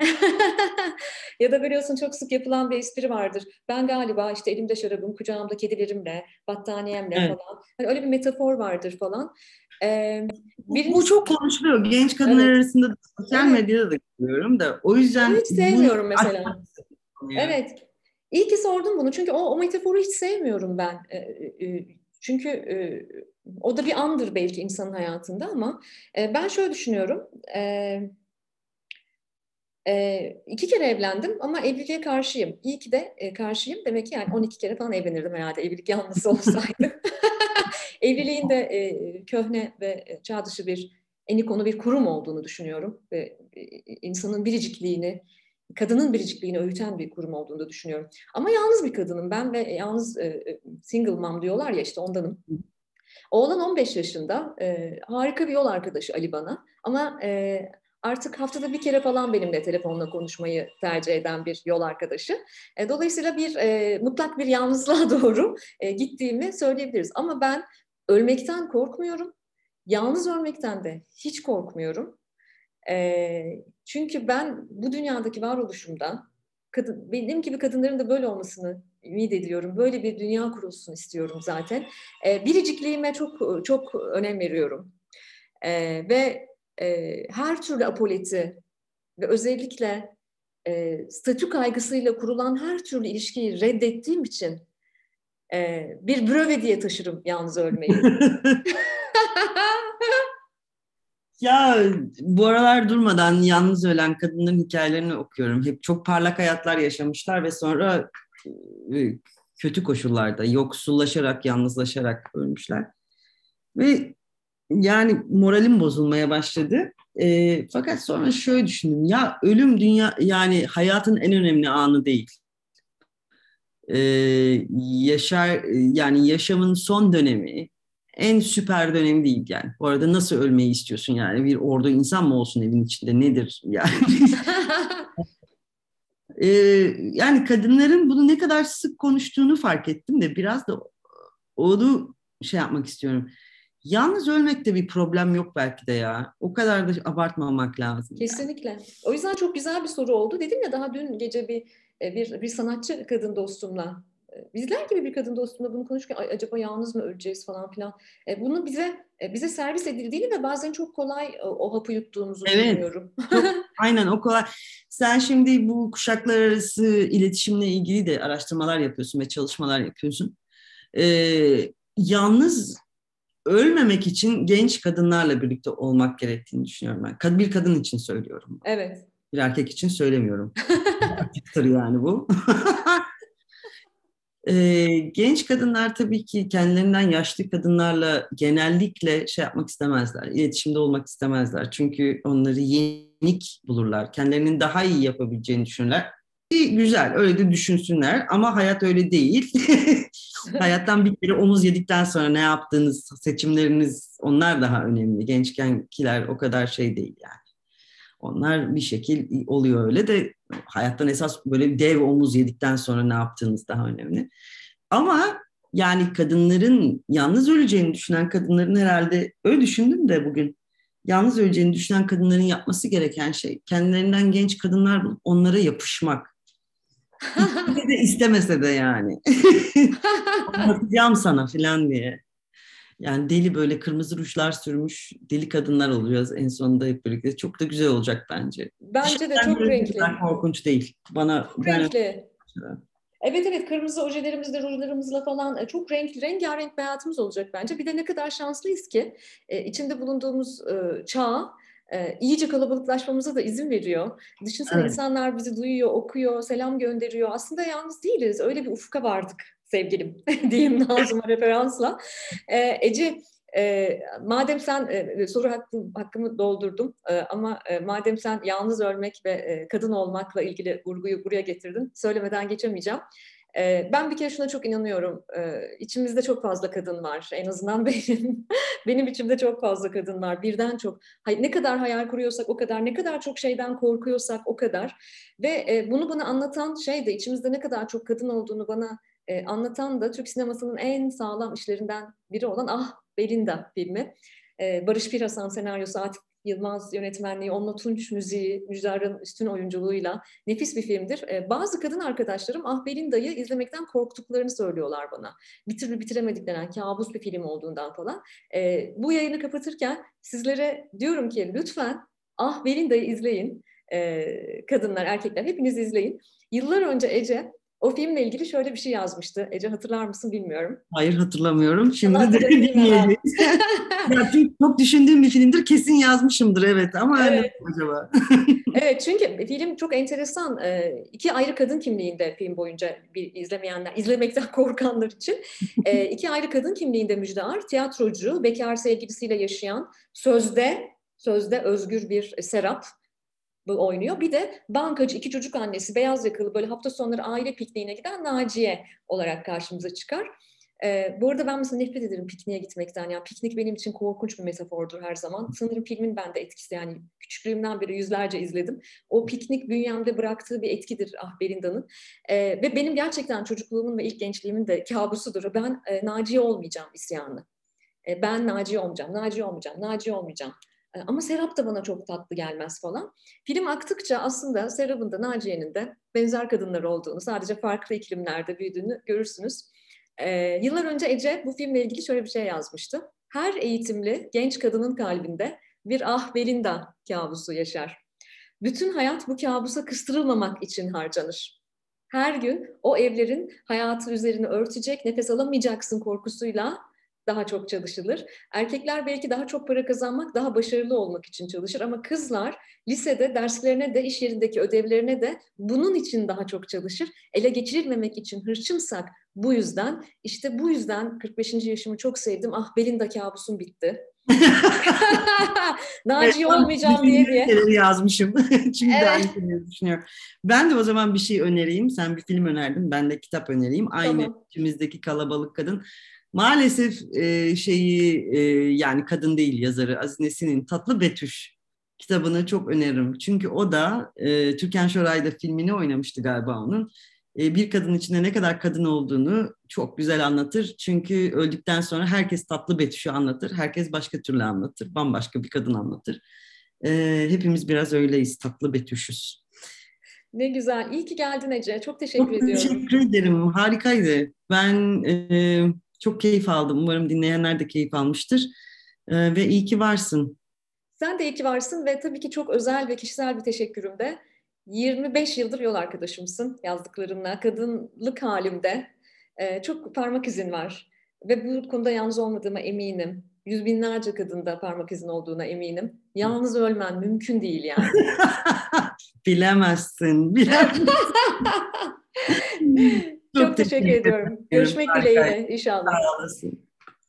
ya da biliyorsun çok sık yapılan bir espri vardır. Ben galiba işte elimde şarabım, kucağımda kedilerimle, battaniyemle evet. falan. Hani öyle bir metafor vardır falan. Ee, birinci... Bu çok konuşuluyor. Genç kadınlar evet. arasında sosyal evet. medyada da görüyorum da. O yüzden... hiç sevmiyorum bu... mesela. evet. İyi ki sordum bunu. Çünkü o, o metaforu hiç sevmiyorum ben. Ee, çünkü e, o da bir andır belki insanın hayatında ama e, ben şöyle düşünüyorum. E, iki kere evlendim ama evliliğe karşıyım. İyi ki de e, karşıyım. Demek ki yani 12 kere falan evlenirdim herhalde evlilik yanlısı olsaydı. Evliliğin de e, köhne ve çağ dışı bir enikonu bir kurum olduğunu düşünüyorum. Ve e, insanın biricikliğini, kadının biricikliğini öğüten bir kurum olduğunu da düşünüyorum. Ama yalnız bir kadınım ben ve yalnız e, single mom diyorlar ya işte ondanım. Oğlan 15 yaşında. E, harika bir yol arkadaşı Ali bana. Ama e, artık haftada bir kere falan benimle telefonla konuşmayı tercih eden bir yol arkadaşı. E, dolayısıyla bir e, mutlak bir yalnızlığa doğru e, gittiğimi söyleyebiliriz. Ama ben ölmekten korkmuyorum. Yalnız ölmekten de hiç korkmuyorum. E, çünkü ben bu dünyadaki varoluşumdan kadın, benim gibi kadınların da böyle olmasını ümit ediyorum. Böyle bir dünya kurulsun istiyorum zaten. E, biricikliğime çok çok önem veriyorum. E, ve e, her türlü apoleti ve özellikle e, statü kaygısıyla kurulan her türlü ilişkiyi reddettiğim için e, bir bröve diye taşırım yalnız ölmeyi. ya bu aralar durmadan yalnız ölen kadınların hikayelerini okuyorum. Hep çok parlak hayatlar yaşamışlar ve sonra e, kötü koşullarda yoksullaşarak, yalnızlaşarak ölmüşler. Ve yani moralim bozulmaya başladı. E, fakat sonra şöyle düşündüm. Ya ölüm dünya yani hayatın en önemli anı değil. E, yaşar yani yaşamın son dönemi en süper dönemi değil yani. Bu arada nasıl ölmeyi istiyorsun yani? Bir ordu insan mı olsun evin içinde? Nedir yani? ee, yani kadınların bunu ne kadar sık konuştuğunu fark ettim de biraz da onu şey yapmak istiyorum. Yalnız ölmekte bir problem yok belki de ya. O kadar da abartmamak lazım. Kesinlikle. Yani. O yüzden çok güzel bir soru oldu. Dedim ya daha dün gece bir bir, bir sanatçı kadın dostumla e, bizler gibi bir kadın dostumla bunu konuşurken acaba yalnız mı öleceğiz falan filan. E, bunu bize bize servis edildiğini ve bazen çok kolay o hapı yuttuğumuzu evet, düşünüyorum. Aynen o kolay. Sen şimdi bu kuşaklar arası iletişimle ilgili de araştırmalar yapıyorsun ve çalışmalar yapıyorsun. Ee, yalnız ölmemek için genç kadınlarla birlikte olmak gerektiğini düşünüyorum ben. Bir kadın için söylüyorum. Evet. Bir erkek için söylemiyorum. Erkektir yani bu. e, genç kadınlar tabii ki kendilerinden yaşlı kadınlarla genellikle şey yapmak istemezler. İletişimde olmak istemezler. Çünkü onları yenik bulurlar. Kendilerinin daha iyi yapabileceğini düşünürler. Güzel öyle de düşünsünler ama hayat öyle değil. Hayattan bir kere omuz yedikten sonra ne yaptığınız, seçimleriniz onlar daha önemli. Gençkenkiler o kadar şey değil yani. Onlar bir şekil oluyor öyle de hayattan esas böyle dev omuz yedikten sonra ne yaptığınız daha önemli. Ama yani kadınların yalnız öleceğini düşünen kadınların herhalde öyle düşündüm de bugün yalnız öleceğini düşünen kadınların yapması gereken şey kendilerinden genç kadınlar bulup onlara yapışmak de istemese de yani. Anlatacağım sana falan diye. Yani deli böyle kırmızı rujlar sürmüş deli kadınlar olacağız en sonunda hep birlikte. Çok da güzel olacak bence. Bence de çok renkli. Korkunç değil. Bana çok renkli. Evet evet kırmızı ojelerimizle, rujlarımızla falan e, çok renkli, rengarenk bir hayatımız olacak bence. Bir de ne kadar şanslıyız ki e, içinde bulunduğumuz e, çağ e, iyice kalabalıklaşmamıza da izin veriyor. Düşünsene evet. insanlar bizi duyuyor, okuyor, selam gönderiyor. Aslında yalnız değiliz. Öyle bir ufka vardık sevgilim diyeyim Nazım'a referansla. E, Ece E, madem sen e, soru hakkım, hakkımı doldurdum e, ama e, madem sen yalnız ölmek ve e, kadın olmakla ilgili vurguyu buraya getirdin, söylemeden geçemeyeceğim. E, ben bir kere şuna çok inanıyorum. E, içimizde çok fazla kadın var. En azından benim benim içimde çok fazla kadın var. Birden çok. Ne kadar hayal kuruyorsak o kadar, ne kadar çok şeyden korkuyorsak o kadar. Ve e, bunu bana anlatan şey de içimizde ne kadar çok kadın olduğunu bana e, anlatan da Türk sinemasının en sağlam işlerinden biri olan Ah Belinda filmi. E, Barış Pirhasan senaryosu, Atik Yılmaz yönetmenliği, Onunla Tunç müziği, Müjdar'ın üstün oyunculuğuyla nefis bir filmdir. E, bazı kadın arkadaşlarım Ah Belinda'yı izlemekten korktuklarını söylüyorlar bana. Bir türlü bitiremediklerinden, kabus bir film olduğundan falan. E, bu yayını kapatırken sizlere diyorum ki lütfen Ah Belinda'yı izleyin. E, kadınlar, erkekler hepiniz izleyin. Yıllar önce Ece o filmle ilgili şöyle bir şey yazmıştı. Ece hatırlar mısın bilmiyorum. Hayır hatırlamıyorum. Şimdi de dinleyelim. ya, çok düşündüğüm bir filmdir. Kesin yazmışımdır evet ama evet. acaba? evet çünkü film çok enteresan. Ee, iki ayrı kadın kimliğinde film boyunca bir izlemeyenler, izlemekten korkanlar için. Ee, iki ayrı kadın kimliğinde Müjde tiyatrocu, bekar sevgilisiyle yaşayan, sözde sözde özgür bir Serap oynuyor. Bir de bankacı iki çocuk annesi beyaz yakalı böyle hafta sonları aile pikniğine giden Naciye olarak karşımıza çıkar. Ee, bu arada ben mesela nefret ederim pikniğe gitmekten. Yani piknik benim için korkunç bir metafordur her zaman. Sanırım filmin bende etkisi yani küçüklüğümden beri yüzlerce izledim. O piknik bünyemde bıraktığı bir etkidir Ah Berinda'nın. Ee, ve benim gerçekten çocukluğumun ve ilk gençliğimin de kabusudur. Ben e, Naciye olmayacağım isyanı. E, ben Naciye olmayacağım, Naciye olmayacağım, Naciye olmayacağım. Ama Serap da bana çok tatlı gelmez falan. Film aktıkça aslında Serap'ın da Naciye'nin de benzer kadınlar olduğunu, sadece farklı iklimlerde büyüdüğünü görürsünüz. Ee, yıllar önce Ece bu filmle ilgili şöyle bir şey yazmıştı. Her eğitimli genç kadının kalbinde bir ah Belinda kabusu yaşar. Bütün hayat bu kabusa kıstırılmamak için harcanır. Her gün o evlerin hayatı üzerine örtecek, nefes alamayacaksın korkusuyla daha çok çalışılır. Erkekler belki daha çok para kazanmak, daha başarılı olmak için çalışır ama kızlar lisede derslerine de iş yerindeki ödevlerine de bunun için daha çok çalışır. Ele geçirilmemek için hırçınsak bu yüzden işte bu yüzden 45. yaşımı çok sevdim. Ah Belinda kabusum bitti. Naci olmayacağım diye diye. yazmışım. Şimdi evet. aynı düşünüyorum. Ben de o zaman bir şey önereyim. Sen bir film önerdin. Ben de kitap önereyim. Aynı tamam. içimizdeki kalabalık kadın. Maalesef e, şeyi e, yani kadın değil yazarı Aziz Nesin'in Tatlı Betüş kitabını çok öneririm. Çünkü o da e, Türkan Şoray'da filmini oynamıştı galiba onun. E, bir kadın içinde ne kadar kadın olduğunu çok güzel anlatır. Çünkü öldükten sonra herkes tatlı Betüş'ü anlatır. Herkes başka türlü anlatır. Bambaşka bir kadın anlatır. E, hepimiz biraz öyleyiz. Tatlı Betüş'üz. Ne güzel. İyi ki geldin Ece. Çok teşekkür çok ediyorum. Teşekkür ederim. Harikaydı. Ben e, çok keyif aldım. Umarım dinleyenler de keyif almıştır. E, ve iyi ki varsın. Sen de iyi ki varsın ve tabii ki çok özel ve kişisel bir teşekkürüm de 25 yıldır yol arkadaşımsın yazdıklarınla. Kadınlık halimde e, çok parmak izin var. Ve bu konuda yalnız olmadığıma eminim. Yüz binlerce kadında parmak izin olduğuna eminim. Yalnız ölmen mümkün değil yani. bilemezsin, bilemezsin. çok, teşekkür ediyorum. Görüşmek dileğiyle inşallah. Sağ olasın.